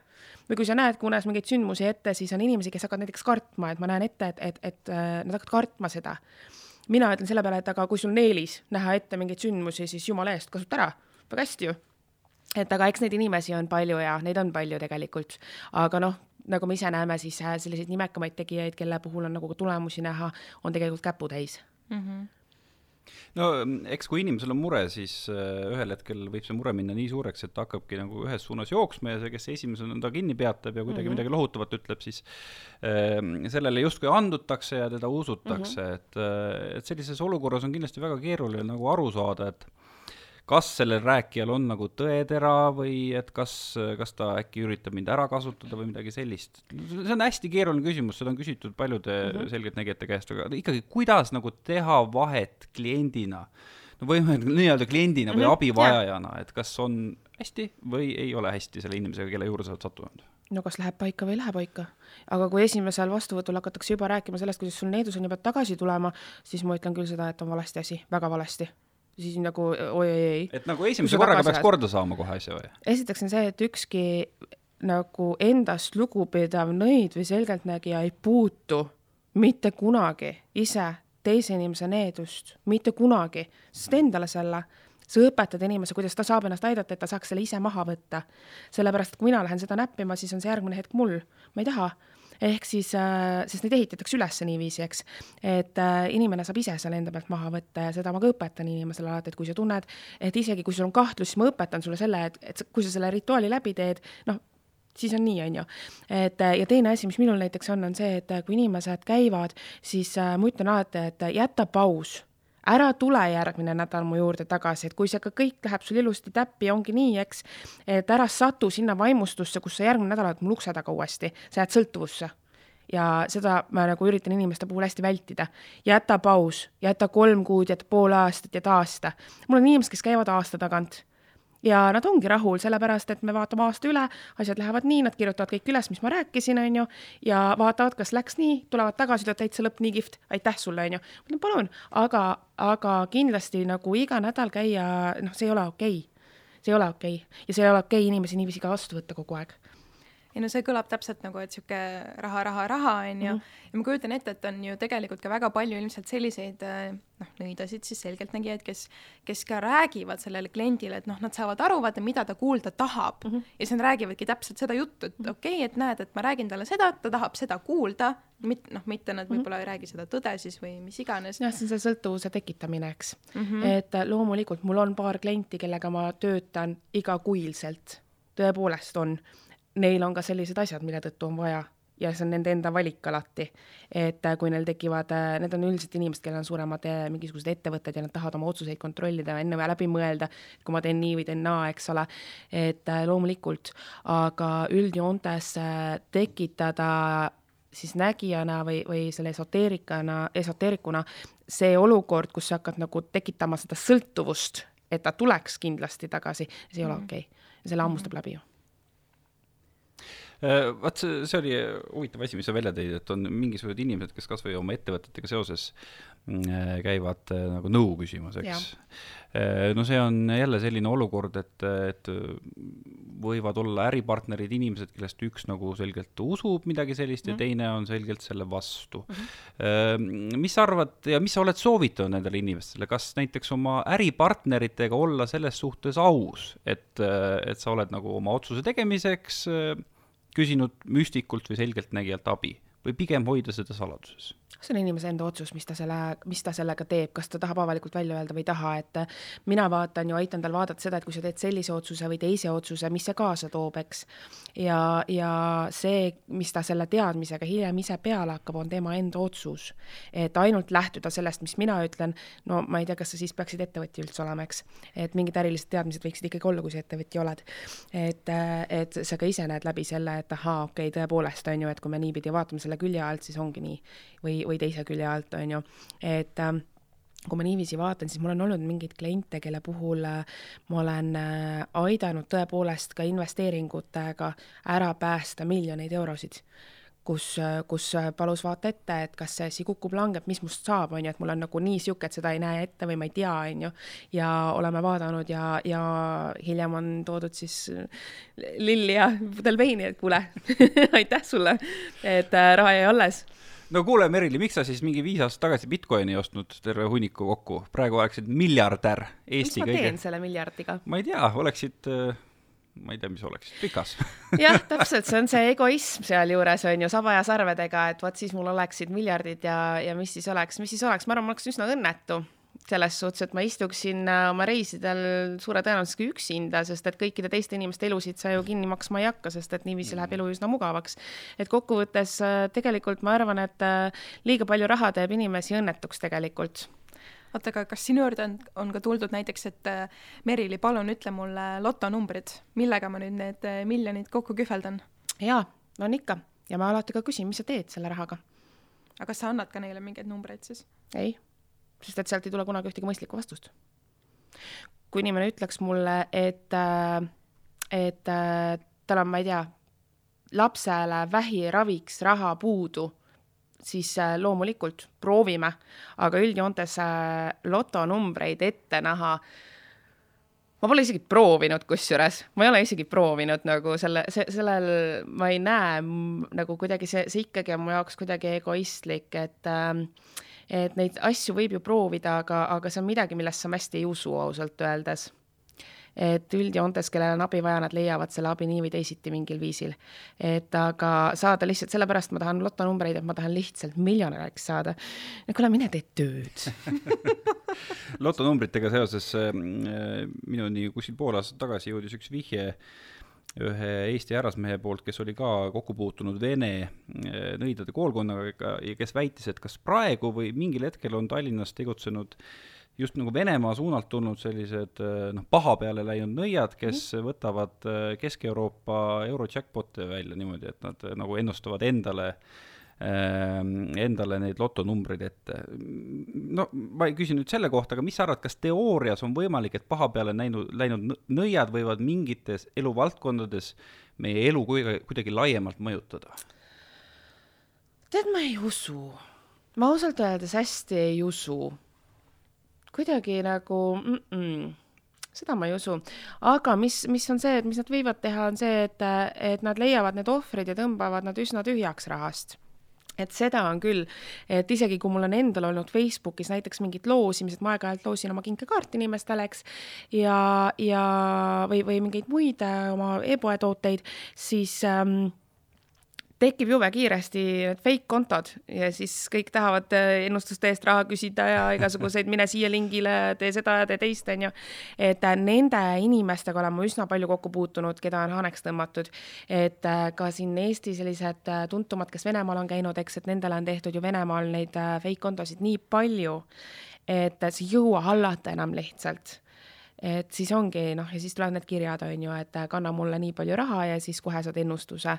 Või kui sa näed kunas mingeid sündmusi ette, siis on inimesi, kes hakkavad näiteks kartma, et ma näen ette, et, et, et äh, nad hakkavad kartma seda. mina ütlen selle peale, et aga kui sul on eelis näha ette mingeid sündmusi, siis jumala eest, kasuta ära, väga hästi ju. Et aga eks neid inimesi on palju ja neid on palju tegelikult, aga noh, nagu me ise näeme, siis äh, selliseid nimekamaid tegijaid, kelle puhul on nagu ka tulemusi näha, on tegelikult käputäis mm. -hmm no eks kui inimesel on mure, siis äh, ühel hetkel võib see mure minna nii suureks, et ta hakkabki nagu ühes suunas jooksma ja see, kes esimesena ta kinni peatab ja kuidagi mm -hmm. midagi lohutavat ütleb, siis äh, sellele justkui andutakse ja teda usutakse mm, -hmm. et, äh, et sellises olukorras on kindlasti väga keeruline nagu aru saada, et kas sellel rääkijal on nagu tõetera või et kas, kas ta äkki üritab mind ära kasutada või midagi sellist. see on hästi keeruline küsimus, seda on küsitud paljude mm -hmm. selgeltnägijate käest, aga ikkagi, kuidas nagu teha vahet kliendina, no või nii-öelda kliendina või mm -hmm. abivajajana, et kas on hästi või ei ole hästi selle inimesega, kelle juurde sa oled sattunud? no kas läheb paika või ei lähe paika. aga kui esimesel vastuvõtul hakatakse juba rääkima sellest, kuidas sul needus on ja pead tagasi tulema, siis ma ütlen küll seda, et on valesti asi, väga valesti siis nagu oi-oi-oi. et nagu esimese korraga peaks korda saama kohe asja või? esiteks on see, et ükski nagu endast lugupidav nõid või selgeltnägija ei puutu mitte kunagi ise teise inimese needust, mitte kunagi, sest endale selle sa õpetad inimese, kuidas ta saab ennast aidata, et ta saaks selle ise maha võtta. sellepärast, et kui mina lähen seda näppima, siis on see järgmine hetk mul, ma ei taha ehk siis, äh, sest neid ehitatakse üles niiviisi, eks, et äh, inimene saab ise selle enda pealt maha võtta ja seda ma ka õpetan inimesele alati, et kui sa tunned, et isegi kui sul on kahtlus, siis ma õpetan sulle selle, et, et kui sa selle rituaali läbi teed, noh, siis on nii, on ju. et äh, ja teine asi, mis minul näiteks on, on see, et kui inimesed käivad, siis ma ütlen alati, et jäta paus ära tule järgmine nädal mu juurde tagasi, et kui see ka kõik läheb sul ilusti täppi, ongi nii, eks, et ära satu sinna vaimustusse, kus sa järgmine nädal oled mul ukse taga uuesti, sa jääd sõltuvusse ja seda ma nagu üritan inimeste puhul hästi vältida. jäta paus, jäta kolm kuud, jäta pool aastat, jäta aasta. mul on inimesed, kes käivad aasta tagant ja nad ongi rahul, sellepärast et me vaatame aasta üle, asjad lähevad nii, nad kirjutavad kõik üles, mis ma rääkisin, on ju, ja vaatavad, kas läks nii, tulevad tagasi, ütlevad täitsa lõpp, nii kihvt, aitäh sulle, on ju. ma ütlen palun, aga, aga kindlasti nagu iga nädal käia, noh, see ei ole okei okay. see ei ole okei okay. ja see ei ole okei okay inimesi niiviisi ka vastu võtta kogu aeg ei no see kõlab täpselt nagu, et sihuke raha, raha, raha on ju, mhm. ja ma kujutan ette, et on ju tegelikult ka väga palju ilmselt selliseid äh, noh, nõidasid siis selgeltnägijaid, kes, kes ka räägivad sellele kliendile, et noh, nad saavad aru, vaata, mida ta kuulda tahab mm. -hmm. ja siis nad räägivadki täpselt seda juttu, et mhm. okei okay,, et näed, et ma räägin talle seda, ta tahab seda kuulda, mitte noh, mitte nad mhm. võib-olla mm -hmm. ei räägi seda tõde siis või mis iganes. jah, see on see sõltuvuse tekitamine, eks mm. -hmm. et äh, loomulikult mul on paar klienti, kellega ma töötan igakuiselt, tõepoolest on neil on ka sellised asjad, mille tõttu on vaja ja see on nende enda valik alati. et äh, kui neil tekivad, äh, need on üldiselt inimesed, kellel on suuremad äh, mingisugused ettevõtted ja nad tahavad oma otsuseid kontrollida, enne läbi mõelda, kui ma teen nii või teen naa, eks ole, et loomulikult, aga üldjoontes tekitada siis nägijana või, või selle esoteerikana, esoteerikuna see olukord, kus sa hakkad nagu tekitama seda sõltuvust, et ta tuleks kindlasti tagasi, see ei mm -hmm. ole okei okay. ja selle hammustab läbi ju vaat see, see oli huvitav asi, mis sa välja tõid, et on mingisugused inimesed, kes kas või oma ettevõtetega seoses mm, äh, käivad äh, nagu nõu küsimas, eks. no see on jälle selline olukord, et, et võivad olla äripartnerid inimesed, kellest üks nagu selgelt usub midagi sellist mm ja mhm. teine on selgelt selle vastu mm. -hmm. mis sa arvad ja mis sa oled soovitanud nendele inimestele, kas näiteks oma äripartneritega olla selles suhtes aus, et, et sa oled nagu oma otsuse tegemiseks küsinud müstikult või selgeltnägijalt abi või pigem hoida seda saladuses see on inimese enda otsus, mis ta selle, mis ta sellega teeb, kas ta tahab avalikult välja öelda või ei taha, et mina vaatan ju, aitan tal vaadata seda, et kui sa teed sellise otsuse või teise otsuse, mis see kaasa toob, eks. ja, ja see, mis ta selle teadmisega hiljem ise peale hakkab, on tema enda otsus. et ainult lähtuda sellest, mis mina ütlen, no ma ei tea, kas sa siis peaksid ettevõtja üldse olema, eks. et mingid ärilised teadmised võiksid ikkagi olla, kui sa ettevõtja oled. et, et sa ka ise näed läbi selle, et ahaa, okei okay,, tõepoolest on ju, et kui me niipidi vaatame selle külje alt, siis ongi nii. või, või teise külje alt, on ju, et äh, kui ma niiviisi vaatan, siis mul on olnud mingeid kliente, kelle puhul äh, ma olen äh, aidanud tõepoolest ka investeeringutega ära päästa miljoneid eurosid kus, kus palus vaata ette, et kas see asi kukub, langeb, mis must saab, on ju, et mul on nagu nii sihuke, et seda ei näe ette või ma ei tea, on ju. ja oleme vaadanud ja, ja hiljem on toodud siis lilli ja pudel veini, et kuule aitäh sulle, et äh, raha jäi alles no kuule, Merili, miks sa siis mingi viis aastat tagasi Bitcoini ei ostnud terve hunniku kokku, praegu oleksid miljardär Eesti mis ma kõige. teen selle miljardiga? ma ei tea, oleksid äh ma ei tea, mis oleks, pikas. Jah, täpselt, see on see egoism sealjuures on ju, saba ja sarvedega, et vot siis mul oleksid miljardid ja, ja mis siis oleks, mis siis oleks, ma arvan, ma oleks üsna õnnetu selles suhtes, et ma istuksin äh, oma reisidel suure tõenäosusega üksinda, sest et kõikide teiste inimeste elusid sa ju kinni maksma ei hakka, sest et niiviisi läheb elu üsna mugavaks. et kokkuvõttes äh, tegelikult ma arvan, et äh, liiga palju raha teeb inimesi õnnetuks tegelikult oota, aga kas sinu juurde on, on ka tuldud näiteks, et Merili, palun ütle mulle lotonumbrid, millega ma nüüd need miljonid kokku kühveldan? jaa, on ikka ja ma alati ka küsin, mis sa teed selle rahaga. aga kas sa annad ka neile mingeid numbreid siis? ei sest et sealt ei tule kunagi ühtegi mõistlikku vastust. kui inimene ütleks mulle, et, äh, et äh, tal on, ma ei tea, lapsele vähiraviks raha puudu, siis äh, loomulikult proovime, aga üldjoontes lotonumbreid ette näha ma pole isegi proovinud, kusjuures, ma ei ole isegi proovinud nagu selle, see, sellel ma ei näe nagu kuidagi see, see ikkagi on mu jaoks kuidagi egoistlik, et äh, et neid asju võib ju proovida, aga, aga see on midagi, millesse ma hästi ei usu ausalt öeldes. Et üldjoontes, kellel on abi vaja, nad leiavad selle abi nii või teisiti mingil viisil. et aga saada lihtsalt, sellepärast ma tahan lotonumbreid, et ma tahan lihtsalt miljonäriks saada. kuule, mine tee tööd lotonumbritega seoses äh, minuni kuskil pool aastat tagasi jõudis üks vihje ühe Eesti härrasmehe poolt, kes oli ka kokku puutunud Vene eh, nõidade koolkonnaga ja kes väitis, et kas praegu või mingil hetkel on Tallinnas tegutsenud just nagu Venemaa suunalt tulnud sellised eh, noh, paha peale läinud nõiad, kes mm. võtavad eh, Kesk-Euroopa Euro-jackpot'e välja niimoodi, et nad nagu ennustavad endale Ehm, endale neid lotonumbreid ette. no ma ei küsi nüüd selle kohta, aga mis sa arvad, kas teoorias on võimalik, et paha peale näinud, läinud nõiad võivad mingites eluvaldkondades meie elu kuidagi, kuidagi laiemalt mõjutada? tead, ma ei usu. ma ausalt öeldes hästi ei usu. Kuidagi nagu mm -mm seda ma ei usu. aga mis, mis on see, et mis nad võivad teha, on see, et, et nad leiavad need ohvrid ja tõmbavad nad üsna tühjaks rahast. Et seda on küll, et isegi kui mul on endal olnud Facebookis näiteks mingid loosimised, ma aeg-ajalt loosin oma kinkekaarti inimestele, eks, ja, ja või, või mingeid muid äh, oma e-poe tooteid, siis ähm, tekib jube kiiresti need fake kontod ja siis kõik tahavad äh, ennustuste eest raha küsida ja igasuguseid mine siia lingile, tee seda ja tee teist, onju. et äh, nende inimestega olen ma üsna palju kokku puutunud, keda on haaneks tõmmatud. et äh, ka siin Eesti sellised tuntumad, kes Venemaal on käinud, eks, et nendele on tehtud ju Venemaal neid fake kontosid nii palju, et sa ei jõua hallata enam lihtsalt et siis ongi noh, ja siis tulevad need kirjad, on ju, et kanna mulle nii palju raha ja siis kohe saad ennustuse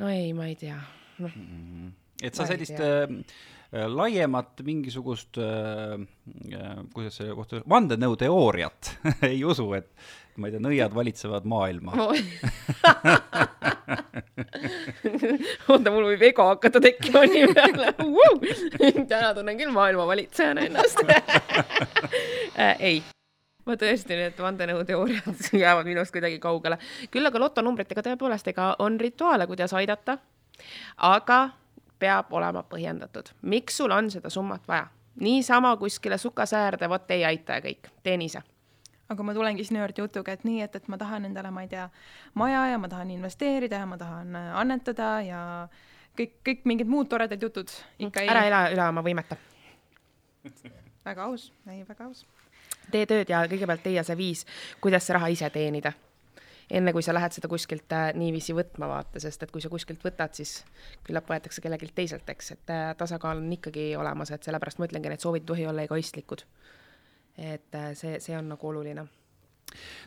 no ei, ma ei tea. No.. Mm-hmm. et sa sellist äh, äh, laiemat mingisugust äh,, äh, kuidas selle kohta, vandenõuteooriat ei usu, et ma ei tea, nõiad valitsevad maailma. Oota, mul võib ego hakata tekkima nii peale. Täna tunnen küll maailma valitsejana ennast. Äh, ei ma tõesti, need vandenõuteooriad jäävad minust kuidagi kaugele. küll aga lotonumbritega tõepoolest, ega on rituaale, kuidas aidata, aga peab olema põhjendatud, miks sul on seda summat vaja. niisama kuskile sukasäärde, vot ei aita ja kõik, teen ise aga ma tulengi sinu juurde jutuga, et nii, et, et ma tahan endale, ma ei tea, maja ja ma tahan investeerida ja ma tahan äh, annetada ja kõik, kõik mingid muud toredad jutud ikka ei. ära ela üle oma võimete väga aus, ei, väga aus tee tööd ja kõigepealt leia see viis, kuidas see raha ise teenida. enne kui sa lähed seda kuskilt äh, niiviisi võtma, vaata, sest et kui sa kuskilt võtad, siis küllap võetakse kellelgi teiselt, eks, et äh, tasakaal on ikkagi olemas, et sellepärast ma ütlengi, need soovid ei tohi olla egoistlikud. et äh, see, see on nagu oluline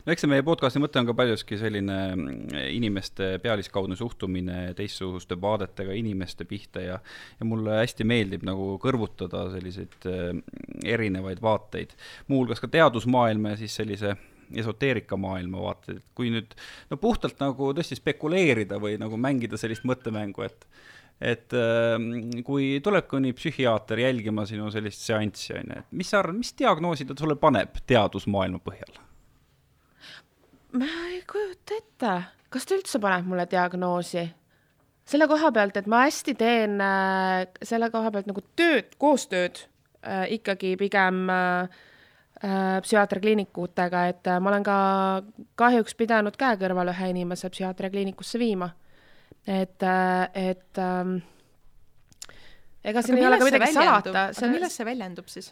no eks see meie podcasti mõte on ka paljuski selline mm, inimeste pealiskaudne suhtumine teistsuguste vaadetega inimeste pihta ja ja mulle hästi meeldib nagu kõrvutada selliseid mm, erinevaid vaateid, muuhulgas ka teadusmaailma ja siis sellise esoteerikamaailma vaated, et kui nüüd no puhtalt nagu tõesti spekuleerida või nagu mängida sellist mõttemängu, et et äh, kui tuleb mõni psühhiaater jälgima sinu sellist seanssi, on ju, et mis sa arvad, mis diagnoosi ta sulle paneb teadusmaailma põhjal? Ma ei kujuta ette, kas ta üldse paneb mulle diagnoosi? selle koha pealt, et ma hästi teen äh, selle koha pealt nagu tööd, koostööd äh, ikkagi pigem äh, äh psühhiaatriakliinikutega, et äh, ma olen ka kahjuks pidanud käe kõrval ühe inimese psühhiaatriakliinikusse viima. et, äh, et ähm, ega siin ei ole ka midagi salata. aga milles see väljendub siis?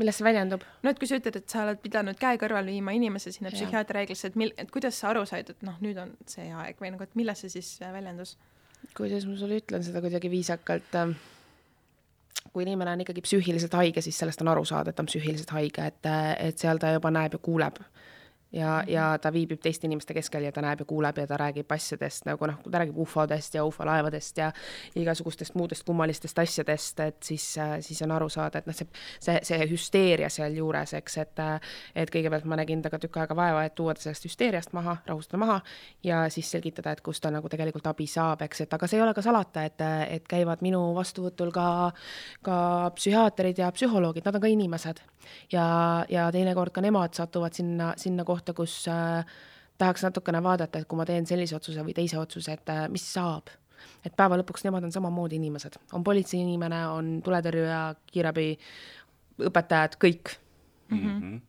Milles see väljendub? no et kui sa ütled, et sa oled pidanud käe kõrval viima inimese sinna psühhiaatri reeglisse, et mil-, et kuidas sa aru said, et noh, nüüd on see aeg või nagu, et milles see siis väljendus? kuidas ma sulle ütlen seda kuidagi viisakalt äh, kui inimene on ikkagi psüühiliselt haige, siis sellest on aru saada, et ta on psüühiliselt haige, et, et seal ta juba näeb ja kuuleb ja, ja ta viibib teiste inimeste keskel ja ta näeb ja kuuleb ja ta räägib asjadest nagu noh, ta räägib ufodest ja ufolaevadest ja igasugustest muudest kummalistest asjadest, et siis, siis on aru saada, et noh, see, see, see hüsteeria sealjuures, eks, et et kõigepealt ma nägin temaga tükk aega vaeva, et tuua ta sellest hüsteeriast maha, rahustada maha ja siis selgitada, et kust ta nagu tegelikult abi saab, eks, et aga see ei ole ka salata, et, et käivad minu vastuvõtul ka, ka psühhiaatrid ja psühholoogid, nad on ka inimesed. ja, ja teinekord ka nemad satuvad sinna, sinna kohta, kohta, kus äh, tahaks natukene vaadata, et kui ma teen sellise otsuse või teise otsuse, et äh, mis saab. et päeva lõpuks nemad on samamoodi inimesed, on politseiinimene, on tuletõrjuja, kiirabi, õpetajad, kõik mm.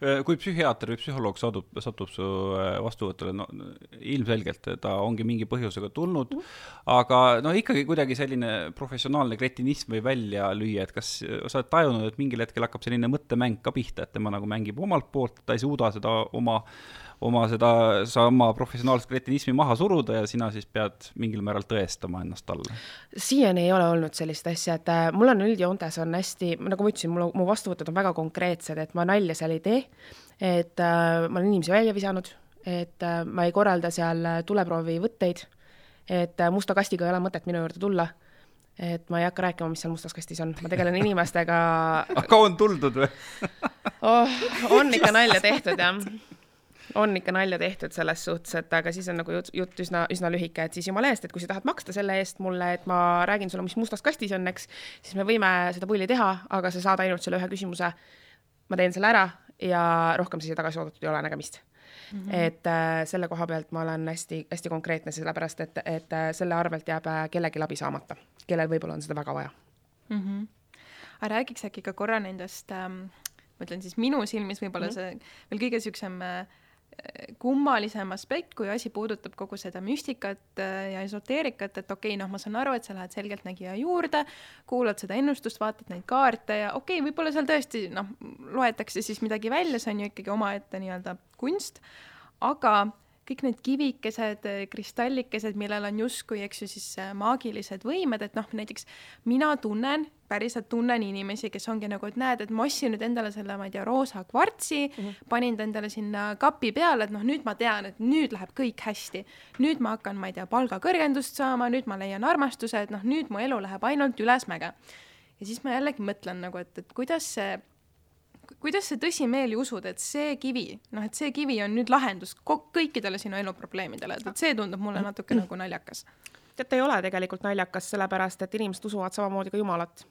-hmm. kui psühhiaater või psühholoog satub, satub su äh, vastuvõtule, no ilmselgelt ta ongi mingi põhjusega tulnud mm, -hmm. aga no ikkagi kuidagi selline professionaalne kretinism võib välja lüüa, et kas sa oled tajunud, et mingil hetkel hakkab selline mõttemäng ka pihta, et tema nagu mängib omalt poolt, ta ei suuda seda oma oma seda sama professionaalset kretinismi maha suruda ja sina siis pead mingil määral tõestama ennast talle? siiani ei ole olnud sellist asja, et äh, mul on üldjoontes on hästi, nagu ma ütlesin, mul, mu vastuvõtud on väga konkreetsed, et ma nalja seal ei tee, et äh, ma olen inimesi välja visanud, et äh, ma ei korralda seal äh, tuleproovivõtteid, et äh, musta kastiga ei ole mõtet minu juurde tulla et ma ei hakka rääkima, mis seal mustas kastis on, ma tegelen inimestega aga on tuldud või oh,? on ikka nalja tehtud, jah on ikka nalja tehtud selles suhtes, et aga siis on nagu jutt, jutt üsna, üsna lühike, et siis jumala eest, et kui sa tahad maksta selle eest mulle, et ma räägin sulle, mis mustas kastis on, eks, siis me võime seda pulli teha, aga sa saad ainult selle ühe küsimuse. ma teen selle ära ja rohkem siia tagasi oodatud ei ole, nägemist Mm -hmm. et äh, selle koha pealt ma olen hästi-hästi konkreetne, sellepärast et, et äh, selle arvelt jääb äh, kellelgi abi saamata, kellel võib-olla on seda väga vaja mm. -hmm. aga räägiks äkki ka korra nendest ähm,, ma ütlen siis minu silmis võib-olla mm -hmm. see veel kõige siuksem äh, kummalisem aspekt, kui asi puudutab kogu seda müstikat äh, ja esoteerikat, et okei okay,, noh, ma saan aru, et sa lähed selgeltnägija juurde, kuulad seda ennustust, vaatad neid kaarte ja okei okay,, võib-olla seal tõesti noh, loetakse siis midagi välja, see on ju ikkagi omaette nii-öelda kunst, aga kõik need kivikesed, kristallikesed, millel on justkui, eks ju, siis äh, maagilised võimed, et noh, näiteks mina tunnen, päriselt tunnen inimesi, kes ongi nagu, et näed, et ma ostsin nüüd endale selle, ma ei tea, roosa kvartsi mm, -hmm. panin ta endale sinna kapi peale, et noh, nüüd ma tean, et nüüd läheb kõik hästi. nüüd ma hakkan, ma ei tea, palgakõrgendust saama, nüüd ma leian armastuse, et noh, nüüd mu elu läheb ainult ülesmäge. ja siis ma jällegi mõtlen nagu, et, et kuidas see kuidas sa tõsimeeli usud, et see kivi, noh, et see kivi on nüüd lahendus kõikidele sinu eluprobleemidele, et, et see tundub mulle natuke nagu naljakas. tead, ei ole tegelikult naljakas, sellepärast et inimesed usuvad samamoodi ka Jumalat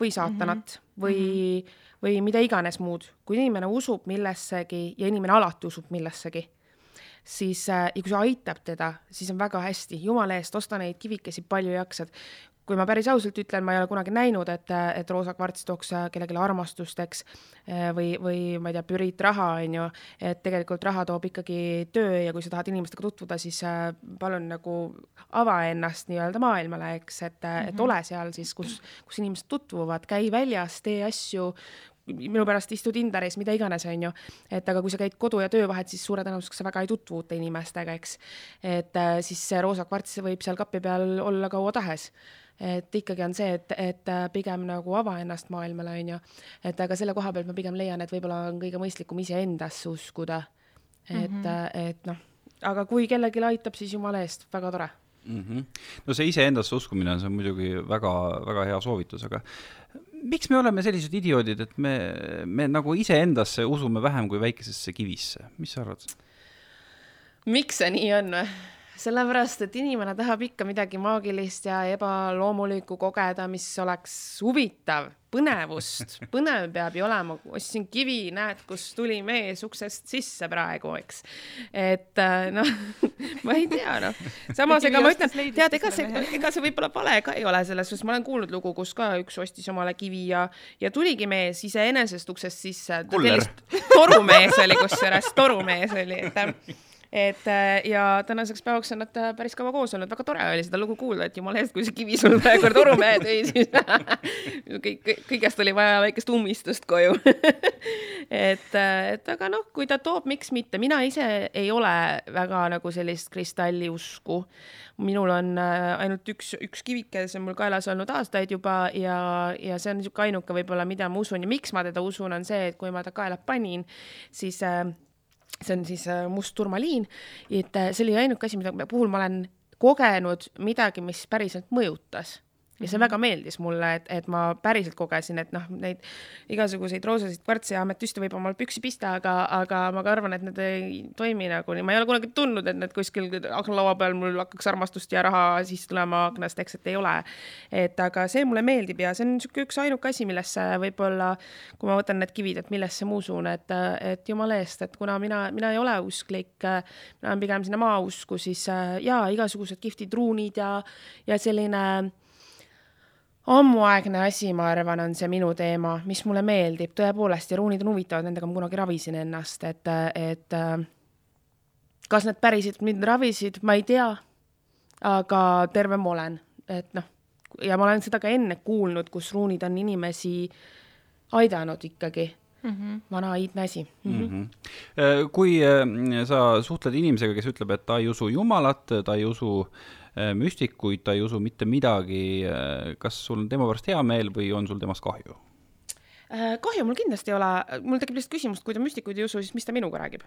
või saatanat mm -hmm. või mm, -hmm. või mida iganes muud. kui inimene usub millessegi ja inimene alati usub millessegi, siis äh, ja kui see aitab teda, siis on väga hästi, jumala eest, osta neid kivikesi palju jaksad kui ma päris ausalt ütlen, ma ei ole kunagi näinud, et, et roosa kvarts tooks kellelegi armastust, eks, või, või ma ei tea, püriitraha, on ju, et tegelikult raha toob ikkagi töö ja kui sa tahad inimestega tutvuda, siis äh, palun nagu ava ennast nii-öelda maailmale, eks, et mm, -hmm. et ole seal siis, kus, kus inimesed tutvuvad, käi väljas, tee asju, minu pärast istu Tinderis, mida iganes, on ju. et aga kui sa käid kodu ja töö vahet, siis suure tõenäosusega sa väga ei tutvu uute inimestega, eks. et äh, siis see roosa kvarts võib seal kapi peal olla kaua tahes et ikkagi on see, et, et äh, pigem nagu ava ennast maailmale, on ju. et aga selle koha pealt ma pigem leian, et võib-olla on kõige mõistlikum iseendasse uskuda. et mm, -hmm. et noh, aga kui kellelegi aitab, siis jumala eest, väga tore mm. -hmm. no see iseendasse uskumine on, see on muidugi väga, väga hea soovitus, aga miks me oleme sellised idioodid, et me, me nagu iseendasse usume vähem kui väikesesse kivisse, mis sa arvad? miks see nii on või? Sellepärast, et inimene tahab ikka midagi maagilist ja ebaloomulikku kogeda, mis oleks huvitav, põnevust, põnev peab ju olema, ostsin kivi, näed, kus tuli mees uksest sisse praegu, eks. et äh, noh, ma ei tea, noh. samas, ega ma ütlen, tead, ega see, ega see võib-olla vale ka ei ole selles suhtes, ma olen kuulnud lugu, kus ka üks ostis omale kivi ja, ja tuligi mees iseenesest uksest sisse. torumees oli kusjuures, torumees oli, et et äh, ja tänaseks päevaks on nad äh, päris kaua koos olnud, väga tore oli seda lugu kuulda, et jumala eest, kui see kivi sul praegu torumehe tõi, siis kõik, kõigest oli vaja väikest ummistust koju. Et, äh, et aga noh, kui ta toob, miks mitte, mina ise ei ole väga nagu sellist kristalliusku. minul on ainult üks, üks kivike, see on mul kaelas olnud aastaid juba ja, ja see on niisugune ainuke võib-olla, mida ma usun. Ja miks ma teda usun, on see, et kui ma ta kaela panin, siis äh, see on siis äh, must turmaliin, et äh, see oli ainuke asi, mida puhul ma olen kogenud midagi, mis päriselt mõjutas ja see väga meeldis mulle, et, et ma päriselt kogesin, et noh, neid igasuguseid roosasid kvartse ja ametüste võib omal püksi pista, aga, aga ma ka arvan, et need ei toimi nagu nii, ma ei ole kunagi tundnud, et need kuskil aknalaua peal mul hakkaks armastust ja raha sisse tulema aknast, eks, et ei ole. et aga see mulle meeldib ja see on niisugune üks ainuke asi, millesse võib-olla, kui ma võtan need kivid, et millesse ma usun, et, et jumala eest, et kuna mina, mina ei ole usklik, mina olen pigem sinna maausku, siis jaa, igasugused kihvtid ruunid ja, ja selline ammuaegne asi, ma arvan, on see minu teema, mis mulle meeldib tõepoolest ja ruunid on huvitavad, nendega ma kunagi ravisin ennast, et, et kas need päriselt mind ravisid, ma ei tea. aga terve ma olen, et noh, ja ma olen seda ka enne kuulnud, kus ruunid on inimesi aidanud ikkagi Mm -hmm. vana iidne asi mm. -hmm. Mm -hmm. kui äh, sa suhtled inimesega, kes ütleb, et ta ei usu Jumalat, ta ei usu äh, Äh, müstikuid, ta ei usu mitte midagi. Äh, kas sul on tema pärast hea meel või on sul temast kahju? Äh, kahju mul kindlasti ei ole, mul tekib lihtsalt küsimus, kui ta müstikuid ei usu, siis mis ta minuga räägib?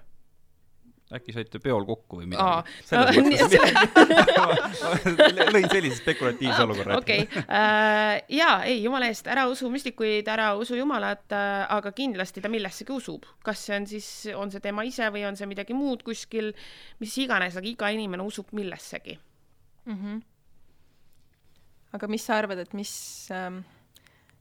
äkki saite peol kokku või midagi? lõin sellise spekulatiivse olukorra ette. okei okay. jaa, ei, jumala eest, ära usu müstikuid, ära usu jumalat aga kindlasti ta millessegi usub. kas see on siis, on see tema ise või on see midagi muud kuskil, mis iganes, aga iga inimene usub millessegi mm. -hmm. aga mis sa arvad, et mis ähm,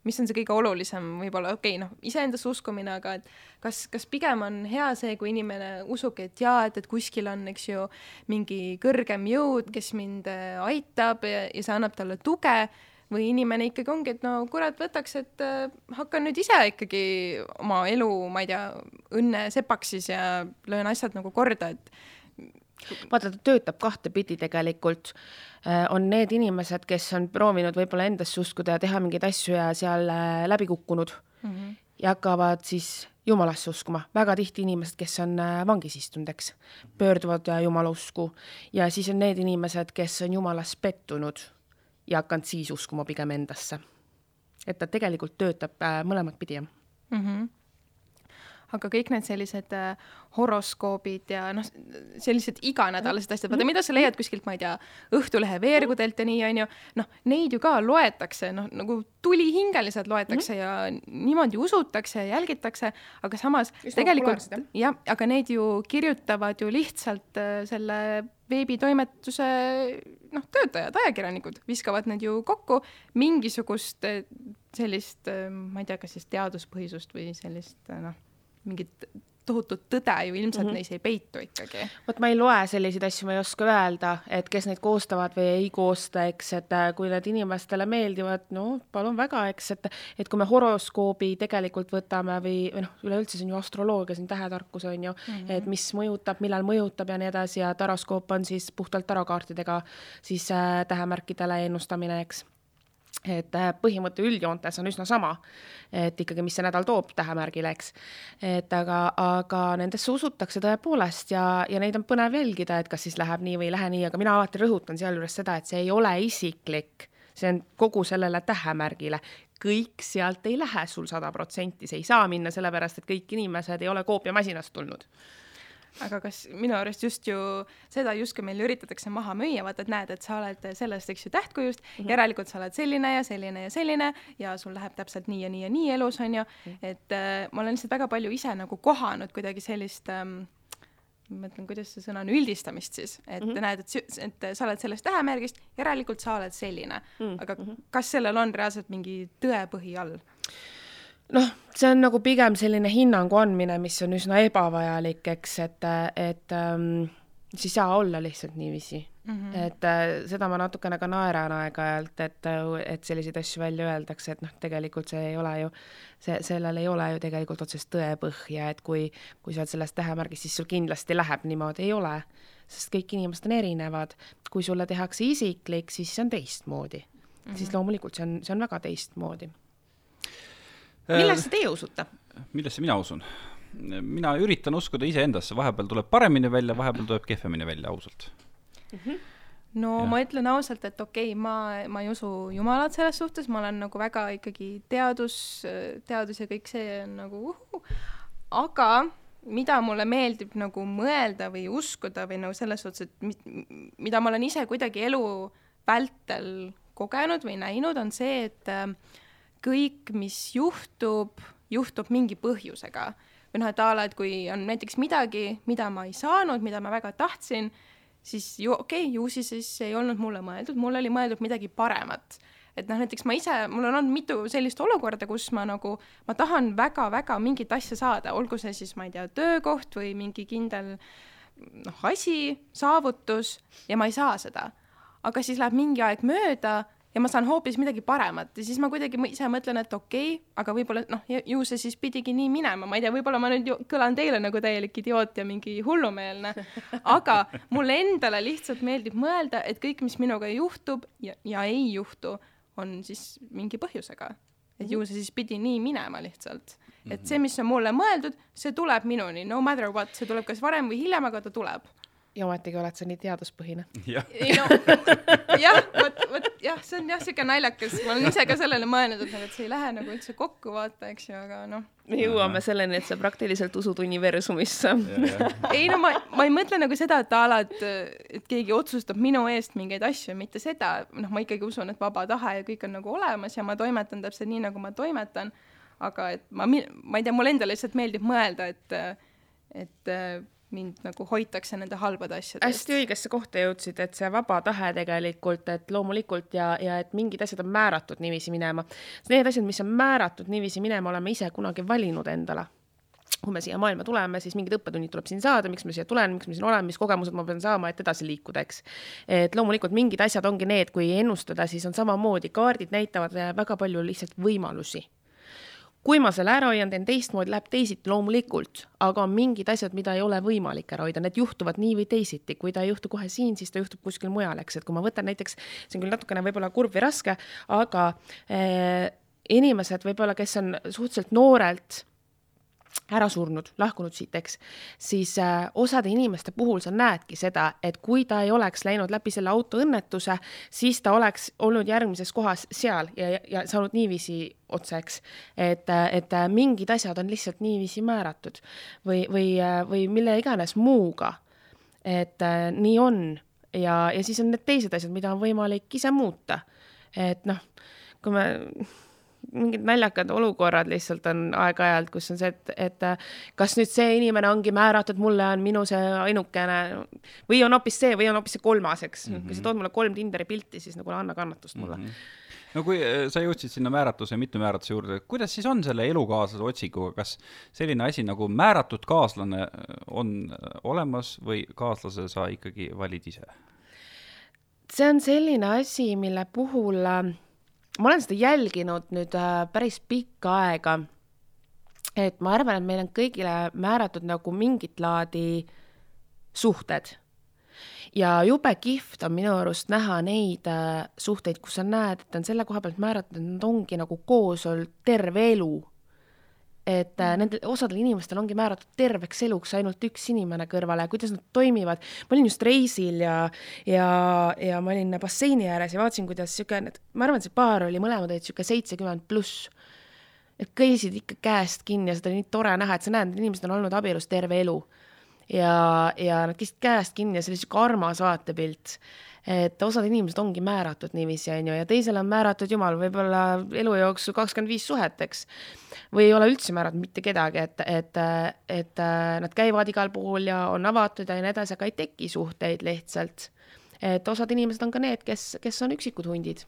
mis on see kõige olulisem, võib-olla okei okay,, noh, iseendasse uskumine, aga et kas, kas pigem on hea see, kui inimene usubki, et jaa, et, et kuskil on, eks ju, mingi kõrgem jõud, kes mind äh, aitab ja, ja see annab talle tuge, või inimene ikkagi ongi, et no kurat, võtaks, et äh, hakkan nüüd ise ikkagi oma elu, ma ei tea, õnne sepaks siis ja löön asjad nagu korda, et vaata, ta töötab kahtepidi tegelikult. Äh, on need inimesed, kes on proovinud võib-olla endasse uskuda ja teha mingeid asju ja seal äh, läbi kukkunud mm -hmm. ja hakkavad siis jumalasse uskuma. väga tihti inimesed, kes on äh, vangis istunud, eks, pöörduvad jumala usku ja siis on need inimesed, kes on jumalas pettunud ja hakanud siis uskuma pigem endasse. et ta tegelikult töötab mõlemat pidi, jah mm. -hmm aga kõik need sellised äh, horoskoobid ja noh, sellised iganädalased asjad, vaata, mida sa leiad kuskilt, ma ei tea, Õhtulehe veergudelt ja nii, onju, noh, neid ju ka loetakse, noh, nagu tulihingeliselt loetakse mm -hmm. ja niimoodi usutakse ja jälgitakse, aga samas Just tegelikult jah, aga neid ju kirjutavad ju lihtsalt äh, selle veebitoimetuse noh, töötajad, ajakirjanikud viskavad need ju kokku. Mingisugust äh, sellist, äh, ma ei tea, kas siis teaduspõhisust või sellist noh mingit tohutut tõde ju ilmselt mm -hmm. neis ei peitu ikkagi. vot ma ei loe selliseid asju, ma ei oska öelda, et kes neid koostavad või ei koosta, eks, et äh, kui need inimestele meeldivad, no palun väga, eks, et et kui me horoskoobi tegelikult võtame või, või noh, üleüldse see on ju astroloogia, see on tähetarkus, on ju mm, -hmm. et mis mõjutab, millal mõjutab ja nii edasi ja taroskoop on siis puhtalt tarokaartidega siis äh, tähemärkidele ennustamine, eks et äh, põhimõte üldjoontes on üsna sama, et ikkagi, mis see nädal toob tähemärgile, eks. et aga, aga nendesse usutakse tõepoolest ja, ja neid on põnev jälgida, et kas siis läheb nii või ei lähe nii, aga mina alati rõhutan sealjuures seda, et see ei ole isiklik, see on kogu sellele tähemärgile, kõik sealt ei lähe sul sada protsenti, see ei saa minna sellepärast, et kõik inimesed ei ole koopiamasinast tulnud aga kas minu arust just ju seda justkui meil üritatakse maha müüa, vaata, et näed, et sa oled sellest, eks ju, tähtkujust mm, -hmm. järelikult sa oled selline ja selline ja selline ja sul läheb täpselt nii ja nii ja nii elus, on ju mm, -hmm. et äh, ma olen lihtsalt väga palju ise nagu kohanud kuidagi sellist ähm, ma mõtlen, kuidas see sõna on, üldistamist siis, et mm -hmm. näed, et, et sa oled sellest tähemärgist, järelikult sa oled selline mm. -hmm. aga mhm. kas sellel on reaalselt mingi tõepõhi all? Noh, see on nagu pigem selline hinnangu andmine, mis on üsna ebavajalik, eks, et, et ähm, siis ei saa olla lihtsalt niiviisi mm. -hmm. et äh, seda ma natukene ka naeran aeg-ajalt, et, et selliseid asju välja öeldakse, et noh, tegelikult see ei ole ju, see, sellel ei ole ju tegelikult otsest tõepõhja, et kui, kui sa oled sellest tähemärgist, siis sul kindlasti läheb niimoodi, ei ole. sest kõik inimesed on erinevad. kui sulle tehakse isiklik, siis see on teistmoodi mm. -hmm. siis loomulikult see on, see on väga teistmoodi millesse teie usute? millesse mina usun? mina üritan uskuda iseendasse, vahepeal tuleb paremini välja, vahepeal tuleb kehvemini välja, ausalt mm. -hmm no ja. ma ütlen ausalt, et okei okay,, ma, ma ei usu Jumalat selles suhtes, ma olen nagu väga ikkagi teadus, teadus ja kõik see on nagu uhu, aga mida mulle meeldib nagu mõelda või uskuda või nagu selles suhtes, et mi, mida ma olen ise kuidagi elu vältel kogenud või näinud, on see, et äh, kõik, mis juhtub, juhtub mingi põhjusega. või noh, et a la, et kui on näiteks midagi, mida ma ei saanud, mida ma väga tahtsin, siis ju okei okay,, ju siis, siis ei olnud mulle mõeldud, mul oli mõeldud midagi paremat. et noh, näiteks ma ise, mul on olnud mitu sellist olukorda, kus ma nagu, ma tahan väga-väga mingit asja saada, olgu see siis, ma ei tea, töökoht või mingi kindel noh, asi, saavutus ja ma ei saa seda. aga siis läheb mingi aeg mööda ja ma saan hoopis midagi paremat. Ja siis ma kuidagi ise mõtlen, et okei okay,, aga võib-olla noh, ju see siis pidigi nii minema, ma ei tea, võib-olla ma nüüd kõlan teile nagu täielik idioot ja mingi hullumeelne, aga mulle endale lihtsalt meeldib mõelda, et kõik, mis minuga juhtub ja, ja ei juhtu, on siis mingi põhjusega. et ju see siis pidi nii minema lihtsalt. et see, mis on mulle mõeldud, see tuleb minuni, no matter what, see tuleb kas varem või hiljem, aga ta tuleb ja ometigi oled sa nii teaduspõhine. jah, vot, vot jah, see on jah, siuke naljakas, ma olen ise ka sellele mõelnud, et nagu, et see ei lähe nagu üldse kokku, vaata, eks ju, aga noh. me jõuame selleni, et sa praktiliselt usud universumisse ei no ma, ma ei mõtle nagu seda, et a la, et, et keegi otsustab minu eest mingeid asju, mitte seda, noh, ma ikkagi usun, et vaba tahe ja kõik on nagu olemas ja ma toimetan täpselt nii, nagu ma toimetan. aga et ma, ma ei tea, mulle endale lihtsalt meeldib mõelda, et, et mind nagu hoitakse nende halbade asjade eest. hästi õigesse kohta jõudsid, et see vaba tahe tegelikult, et loomulikult ja, ja et mingid asjad on määratud niiviisi minema. Need asjad, mis on määratud niiviisi minema, oleme ise kunagi valinud endale kui me siia maailma tuleme, siis mingid õppetunnid tuleb siin saada, miks ma siia tulen, miks ma siin olen, mis kogemused ma pean saama, et edasi liikuda, eks. et loomulikult mingid asjad ongi need, kui ennustada, siis on samamoodi, kaardid näitavad väga palju lihtsalt võimalusi kui ma selle ära hoian, teen teistmoodi, läheb teisiti loomulikult, aga on mingid asjad, mida ei ole võimalik ära hoida, need juhtuvad nii või teisiti, kui ta ei juhtu kohe siin, siis ta juhtub kuskil mujal, eks, et kui ma võtan näiteks, see on küll natukene võib-olla kurb või raske, aga eh, inimesed võib-olla, kes on suhteliselt noorelt ära surnud, lahkunud siit, eks, siis äh, osade inimeste puhul sa näedki seda, et kui ta ei oleks läinud läbi selle autoõnnetuse, siis ta oleks olnud järgmises kohas seal ja, ja saanud niiviisi otsa, eks. et, et mingid asjad on lihtsalt niiviisi määratud või, või, või mille iganes muuga. et äh, nii on ja, ja siis on need teised asjad, mida on võimalik ise muuta. et noh, kui me mingid naljakad olukorrad lihtsalt on aeg-ajalt, kus on see, et, et kas nüüd see inimene ongi määratud, mulle on minu see ainukene või on hoopis see või on hoopis see kolmas, eks mm. -hmm. kui sa tood mulle kolm Tinderi pilti, siis nagu anna kannatust mulle mm. -hmm no kui äh, sa jõudsid sinna määratuse ja mittemääratuse juurde, kuidas siis on selle elukaaslase otsinguga, kas selline asi nagu määratud kaaslane on olemas või kaaslase sa ikkagi valid ise? see on selline asi, mille puhul äh, ma olen seda jälginud nüüd äh, päris pikka aega. et ma arvan, et meil on kõigile määratud nagu mingit laadi suhted. ja jube kihvt on minu arust näha neid äh, suhteid, kus sa näed, et on selle koha pealt määratud, et nad ongi nagu koos olnud terve elu et äh, nendel osadel inimestel ongi määratud terveks eluks ainult üks inimene kõrvale, kuidas nad toimivad. ma olin just reisil ja, ja, ja ma olin basseini ääres ja vaatasin, kuidas sihuke, ma arvan, see paar oli mõlemad olid sihuke seitsekümmend pluss. et kõisid ikka käest kinni ja seda oli nii tore näha, et sa näed, need inimesed on olnud abielus terve elu ja, ja nad käisid käest kinni ja see oli sihuke armas vaatepilt et osad inimesed ongi määratud niiviisi, on ju, ja teisele on määratud jumal võib-olla elu jooksul kakskümmend viis suhet, eks. või ei ole üldse määratud mitte kedagi, et, et, et nad käivad igal pool ja on avatud ja nii edasi, aga ei teki suhteid lihtsalt. et osad inimesed on ka need, kes, kes on üksikud hundid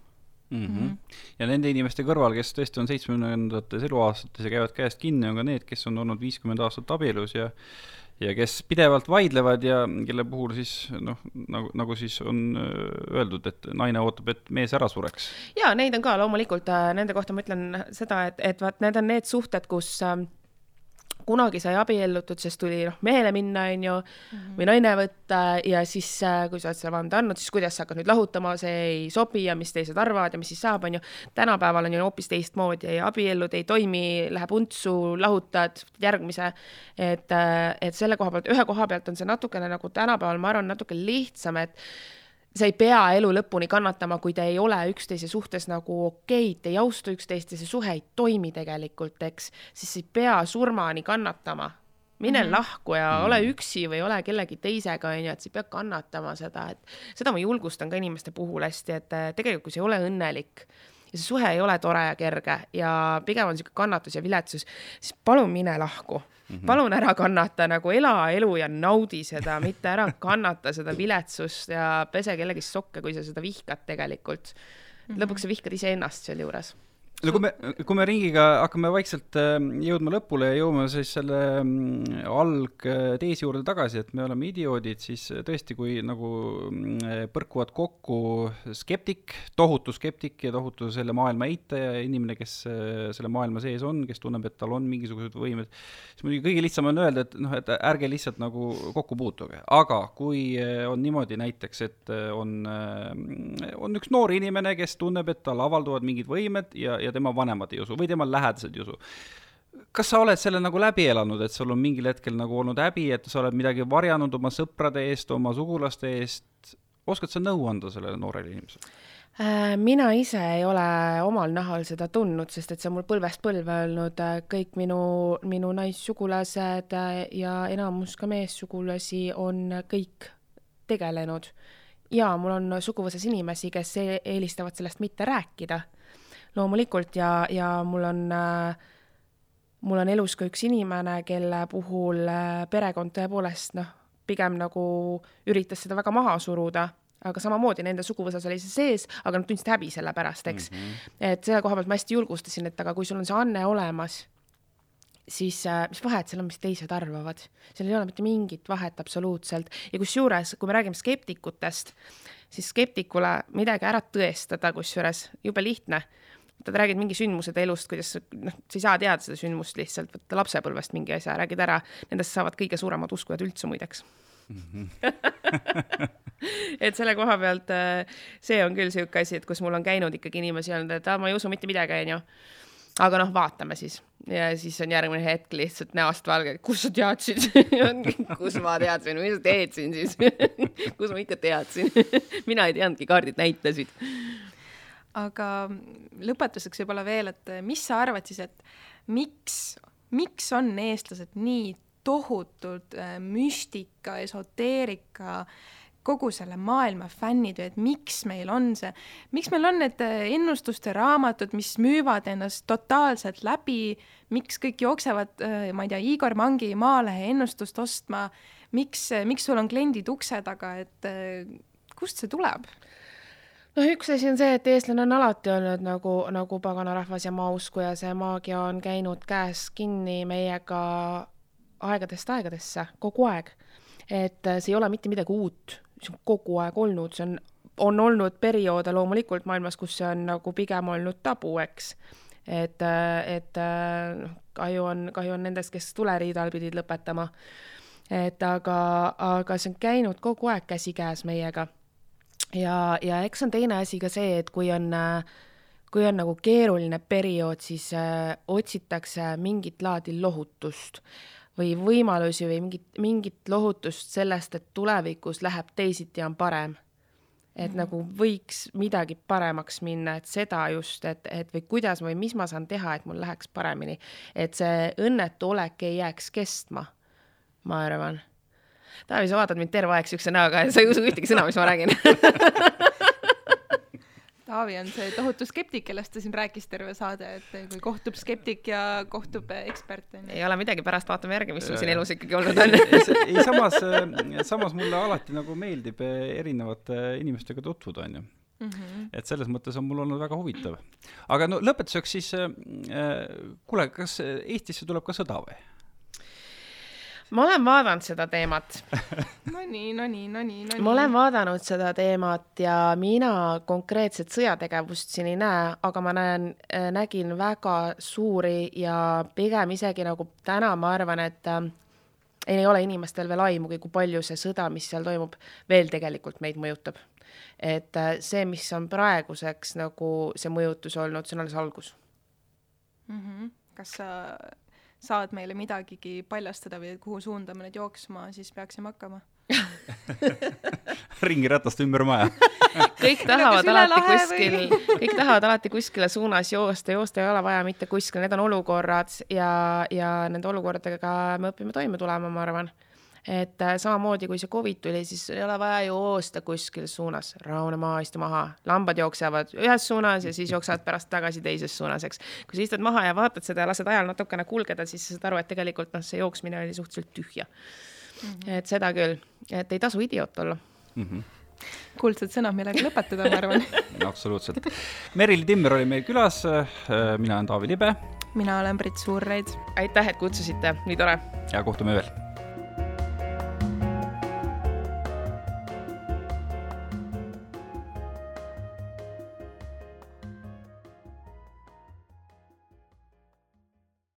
mm. -hmm. ja nende inimeste kõrval, kes tõesti on seitsmekümnendates eluaastates ja käivad käest kinni, on ka need, kes on olnud viiskümmend aastat abielus ja ja kes pidevalt vaidlevad ja kelle puhul siis noh, nagu, nagu siis on äh, öeldud, et naine ootab, et mees ära sureks. ja neid on ka loomulikult, äh, nende kohta ma ütlen seda, et, et vaat need on need suhted, kus äh, kunagi sai abiellutud, sest tuli noh, mehele minna, on ju mm, -hmm. või naine võtta ja siis, äh, kui sa oled selle vande andnud, siis kuidas sa hakkad nüüd lahutama, see ei sobi ja mis teised arvavad ja mis siis saab, on ju. tänapäeval on ju hoopis teistmoodi, abiellud ei toimi, läheb untsu, lahutad järgmise. et, äh, et selle koha pealt, ühe koha pealt on see natukene nagu tänapäeval, ma arvan, natuke lihtsam, et sa ei pea elu lõpuni kannatama, kui te ei ole üksteise suhtes nagu okeid, te ei austa üksteist ja see suhe ei toimi tegelikult, eks, siis ei pea surmani kannatama. mine mm -hmm. lahku ja mm -hmm. ole üksi või ole kellegi teisega, on ju, et sa ei pea kannatama seda, et seda ma julgustan ka inimeste puhul hästi, et tegelikult, kui sa ei ole õnnelik ja see suhe ei ole tore ja kerge ja pigem on niisugune kannatus ja viletsus, siis palun mine lahku Mm -hmm. palun ära kannata nagu ela elu ja naudi seda, mitte ära kannata seda viletsust ja pese kellegi sokke, kui sa seda vihkad tegelikult. lõpuks sa vihkad iseennast sealjuures no kui me, kui me ringiga hakkame vaikselt ähm, jõudma lõpule ja jõuame siis selle mm, algteesi juurde tagasi, et me oleme idioodid, siis tõesti, kui nagu mm, põrkuvad kokku skeptik, tohutu skeptik ja tohutu selle maailma eitaja, inimene, kes äh, selle maailma sees on, kes tunneb, et tal on mingisugused võimed, siis muidugi kõige lihtsam on öelda, et noh, et ärge lihtsalt nagu kokku puutuge, aga kui äh, on niimoodi näiteks, et äh, on, on üks noor inimene, kes tunneb, et tal avalduvad mingid võimed ja, ja ja tema vanemad ei usu või tema lähedased ei usu. kas sa oled selle nagu läbi elanud, et sul on mingil hetkel nagu olnud häbi, et sa oled midagi varjanud oma sõprade eest, oma sugulaste eest, oskad sa nõu anda sellele noorele inimesele? Äh, mina ise ei ole omal nahal seda tundnud, sest et see on mul põlvest põlve olnud, äh, kõik minu, minu naissugulased äh, ja enamus ka meessugulasi on kõik tegelenud. ja mul on suguvõsas inimesi, kes e-, eelistavad sellest mitte rääkida loomulikult. Ja, ja mul on äh, mul on elus ka üks inimene, kelle puhul äh, perekond tõepoolest noh, pigem nagu üritas seda väga maha suruda, aga samamoodi nende suguvõsas oli see sees, aga nad tundsid häbi selle pärast, eks. Mm. -hmm. et selle koha pealt ma hästi julgustasin, et aga kui sul on see anne olemas, siis äh, mis vahet seal on, mis teised arvavad, seal ei ole mitte mingit vahet absoluutselt. Ja kusjuures, kui me räägime skeptikutest, siis skeptikule midagi ära tõestada, kusjuures jube lihtne vaata, räägid mingi sündmused elust, kuidas noh, sa ei saa teada seda sündmust lihtsalt, võtta lapsepõlvest mingi asja, räägid ära, nendest saavad kõige suuremad uskujad üldse muideks mm. -hmm. et selle koha pealt äh, see on küll niisugune asi, et kus mul on käinud ikkagi inimesi olnud, et aa, ma ei usu mitte midagi, onju. aga noh, vaatame siis. ja siis on järgmine hetk lihtsalt näost valge, kus sa teadsid kus ma teadsin, mis sa teed siin siis kus ma ikka teadsin mina ei teadnudki, kaardid näitasid aga lõpetuseks võib-olla veel, et mis sa arvad siis, et miks, miks on eestlased nii tohutult äh, müstika, esoteerika, kogu selle maailma fännid või et miks meil on see, miks meil on need äh, ennustuste raamatud, mis müüvad ennast totaalselt läbi, miks kõik jooksevad, äh, ma ei tea, Igor Mangi Maalehe ennustust ostma, miks, miks sul on kliendid ukse taga, et kust see tuleb? Noh, üks asi on see, et eestlane on alati olnud nagu, nagu paganarahvas ja maausku ja see maagia on käinud käes kinni meiega aegadest aegadesse, kogu aeg. et äh, see ei ole mitte midagi uut, see on kogu aeg olnud, see on, on olnud perioode loomulikult maailmas, kus see on nagu pigem olnud tabu, eks. et, äh, et äh, noh, kahju on, kahju on nendest, kes tuleriidal pidid lõpetama. et aga, aga see on käinud kogu aeg käsikäes meiega ja, ja eks on teine asi ka see, et kui on, kui on nagu keeruline periood, siis äh, otsitakse mingit laadi lohutust või võimalusi või mingit, mingit lohutust sellest, et tulevikus läheb teisiti, on parem. et mm -hmm. nagu võiks midagi paremaks minna, et seda just, et, et või kuidas või mis ma saan teha, et mul läheks paremini. et see õnnetu olek ei jääks kestma, ma arvan Taavi, sa vaatad mind terve aeg siukse näoga ja sa ei usu ühtegi sõna, mis ma räägin Taavi on see tohutu skeptik, kellest ta siin rääkis terve saade, et kui kohtub skeptik ja kohtub ekspert, onju. ei ole midagi, pärast vaatame järgi, mis sul siin elus ikkagi olnud on. ei, samas, samas mulle alati nagu meeldib erinevate inimestega tutvuda, onju. Mm -hmm. et selles mõttes on mul olnud väga huvitav. aga no lõpetuseks siis äh,, kuule, kas Eestisse tuleb ka sõda või? Ma olen vaadanud seda teemat Nonii, nonii, nonii, nonii. ma olen vaadanud seda teemat ja mina konkreetset sõjategevust siin ei näe, aga ma näen, äh, nägin väga suuri ja pigem isegi nagu täna ma arvan, et äh, ei ole inimestel veel aimugi, kui palju see sõda, mis seal toimub, veel tegelikult meid mõjutab. et äh, see, mis on praeguseks nagu see mõjutus olnud, see on alles algus mm. -hmm. kas sa saad meile midagigi paljastada või kuhu suunda me nüüd jooksma siis peaksime hakkama? Ringiratast ümber maja. Kõik tahavad alati kuskil, kõik tahavad alati kuskile suunas joosta, joosta ei ole vaja mitte kuskile, need on olukorrad ja, ja nende olukordadega me õpime toime tulema, ma arvan et äh, samamoodi, kui see Covid tuli, siis ei ole vaja joosta kuskil suunas, rahune maha, istu maha, lambad jooksevad ühes suunas ja siis jooksevad pärast tagasi teises suunas, eks. kui sa istud maha ja vaatad seda ja lased ajal natukene kulgeda, siis sa saad aru, et tegelikult noh, see jooksmine oli suhteliselt tühja mm. -hmm. et seda küll, et ei tasu idioot olla mm. -hmm kuldsed sõnad, millega lõpetada, ma arvan absoluutselt. Merili Timmer oli meil külas, mina olen Taavi Libe. mina olen Brit Suurreid. aitäh, et kutsusite, nii tore. ja kohtume veel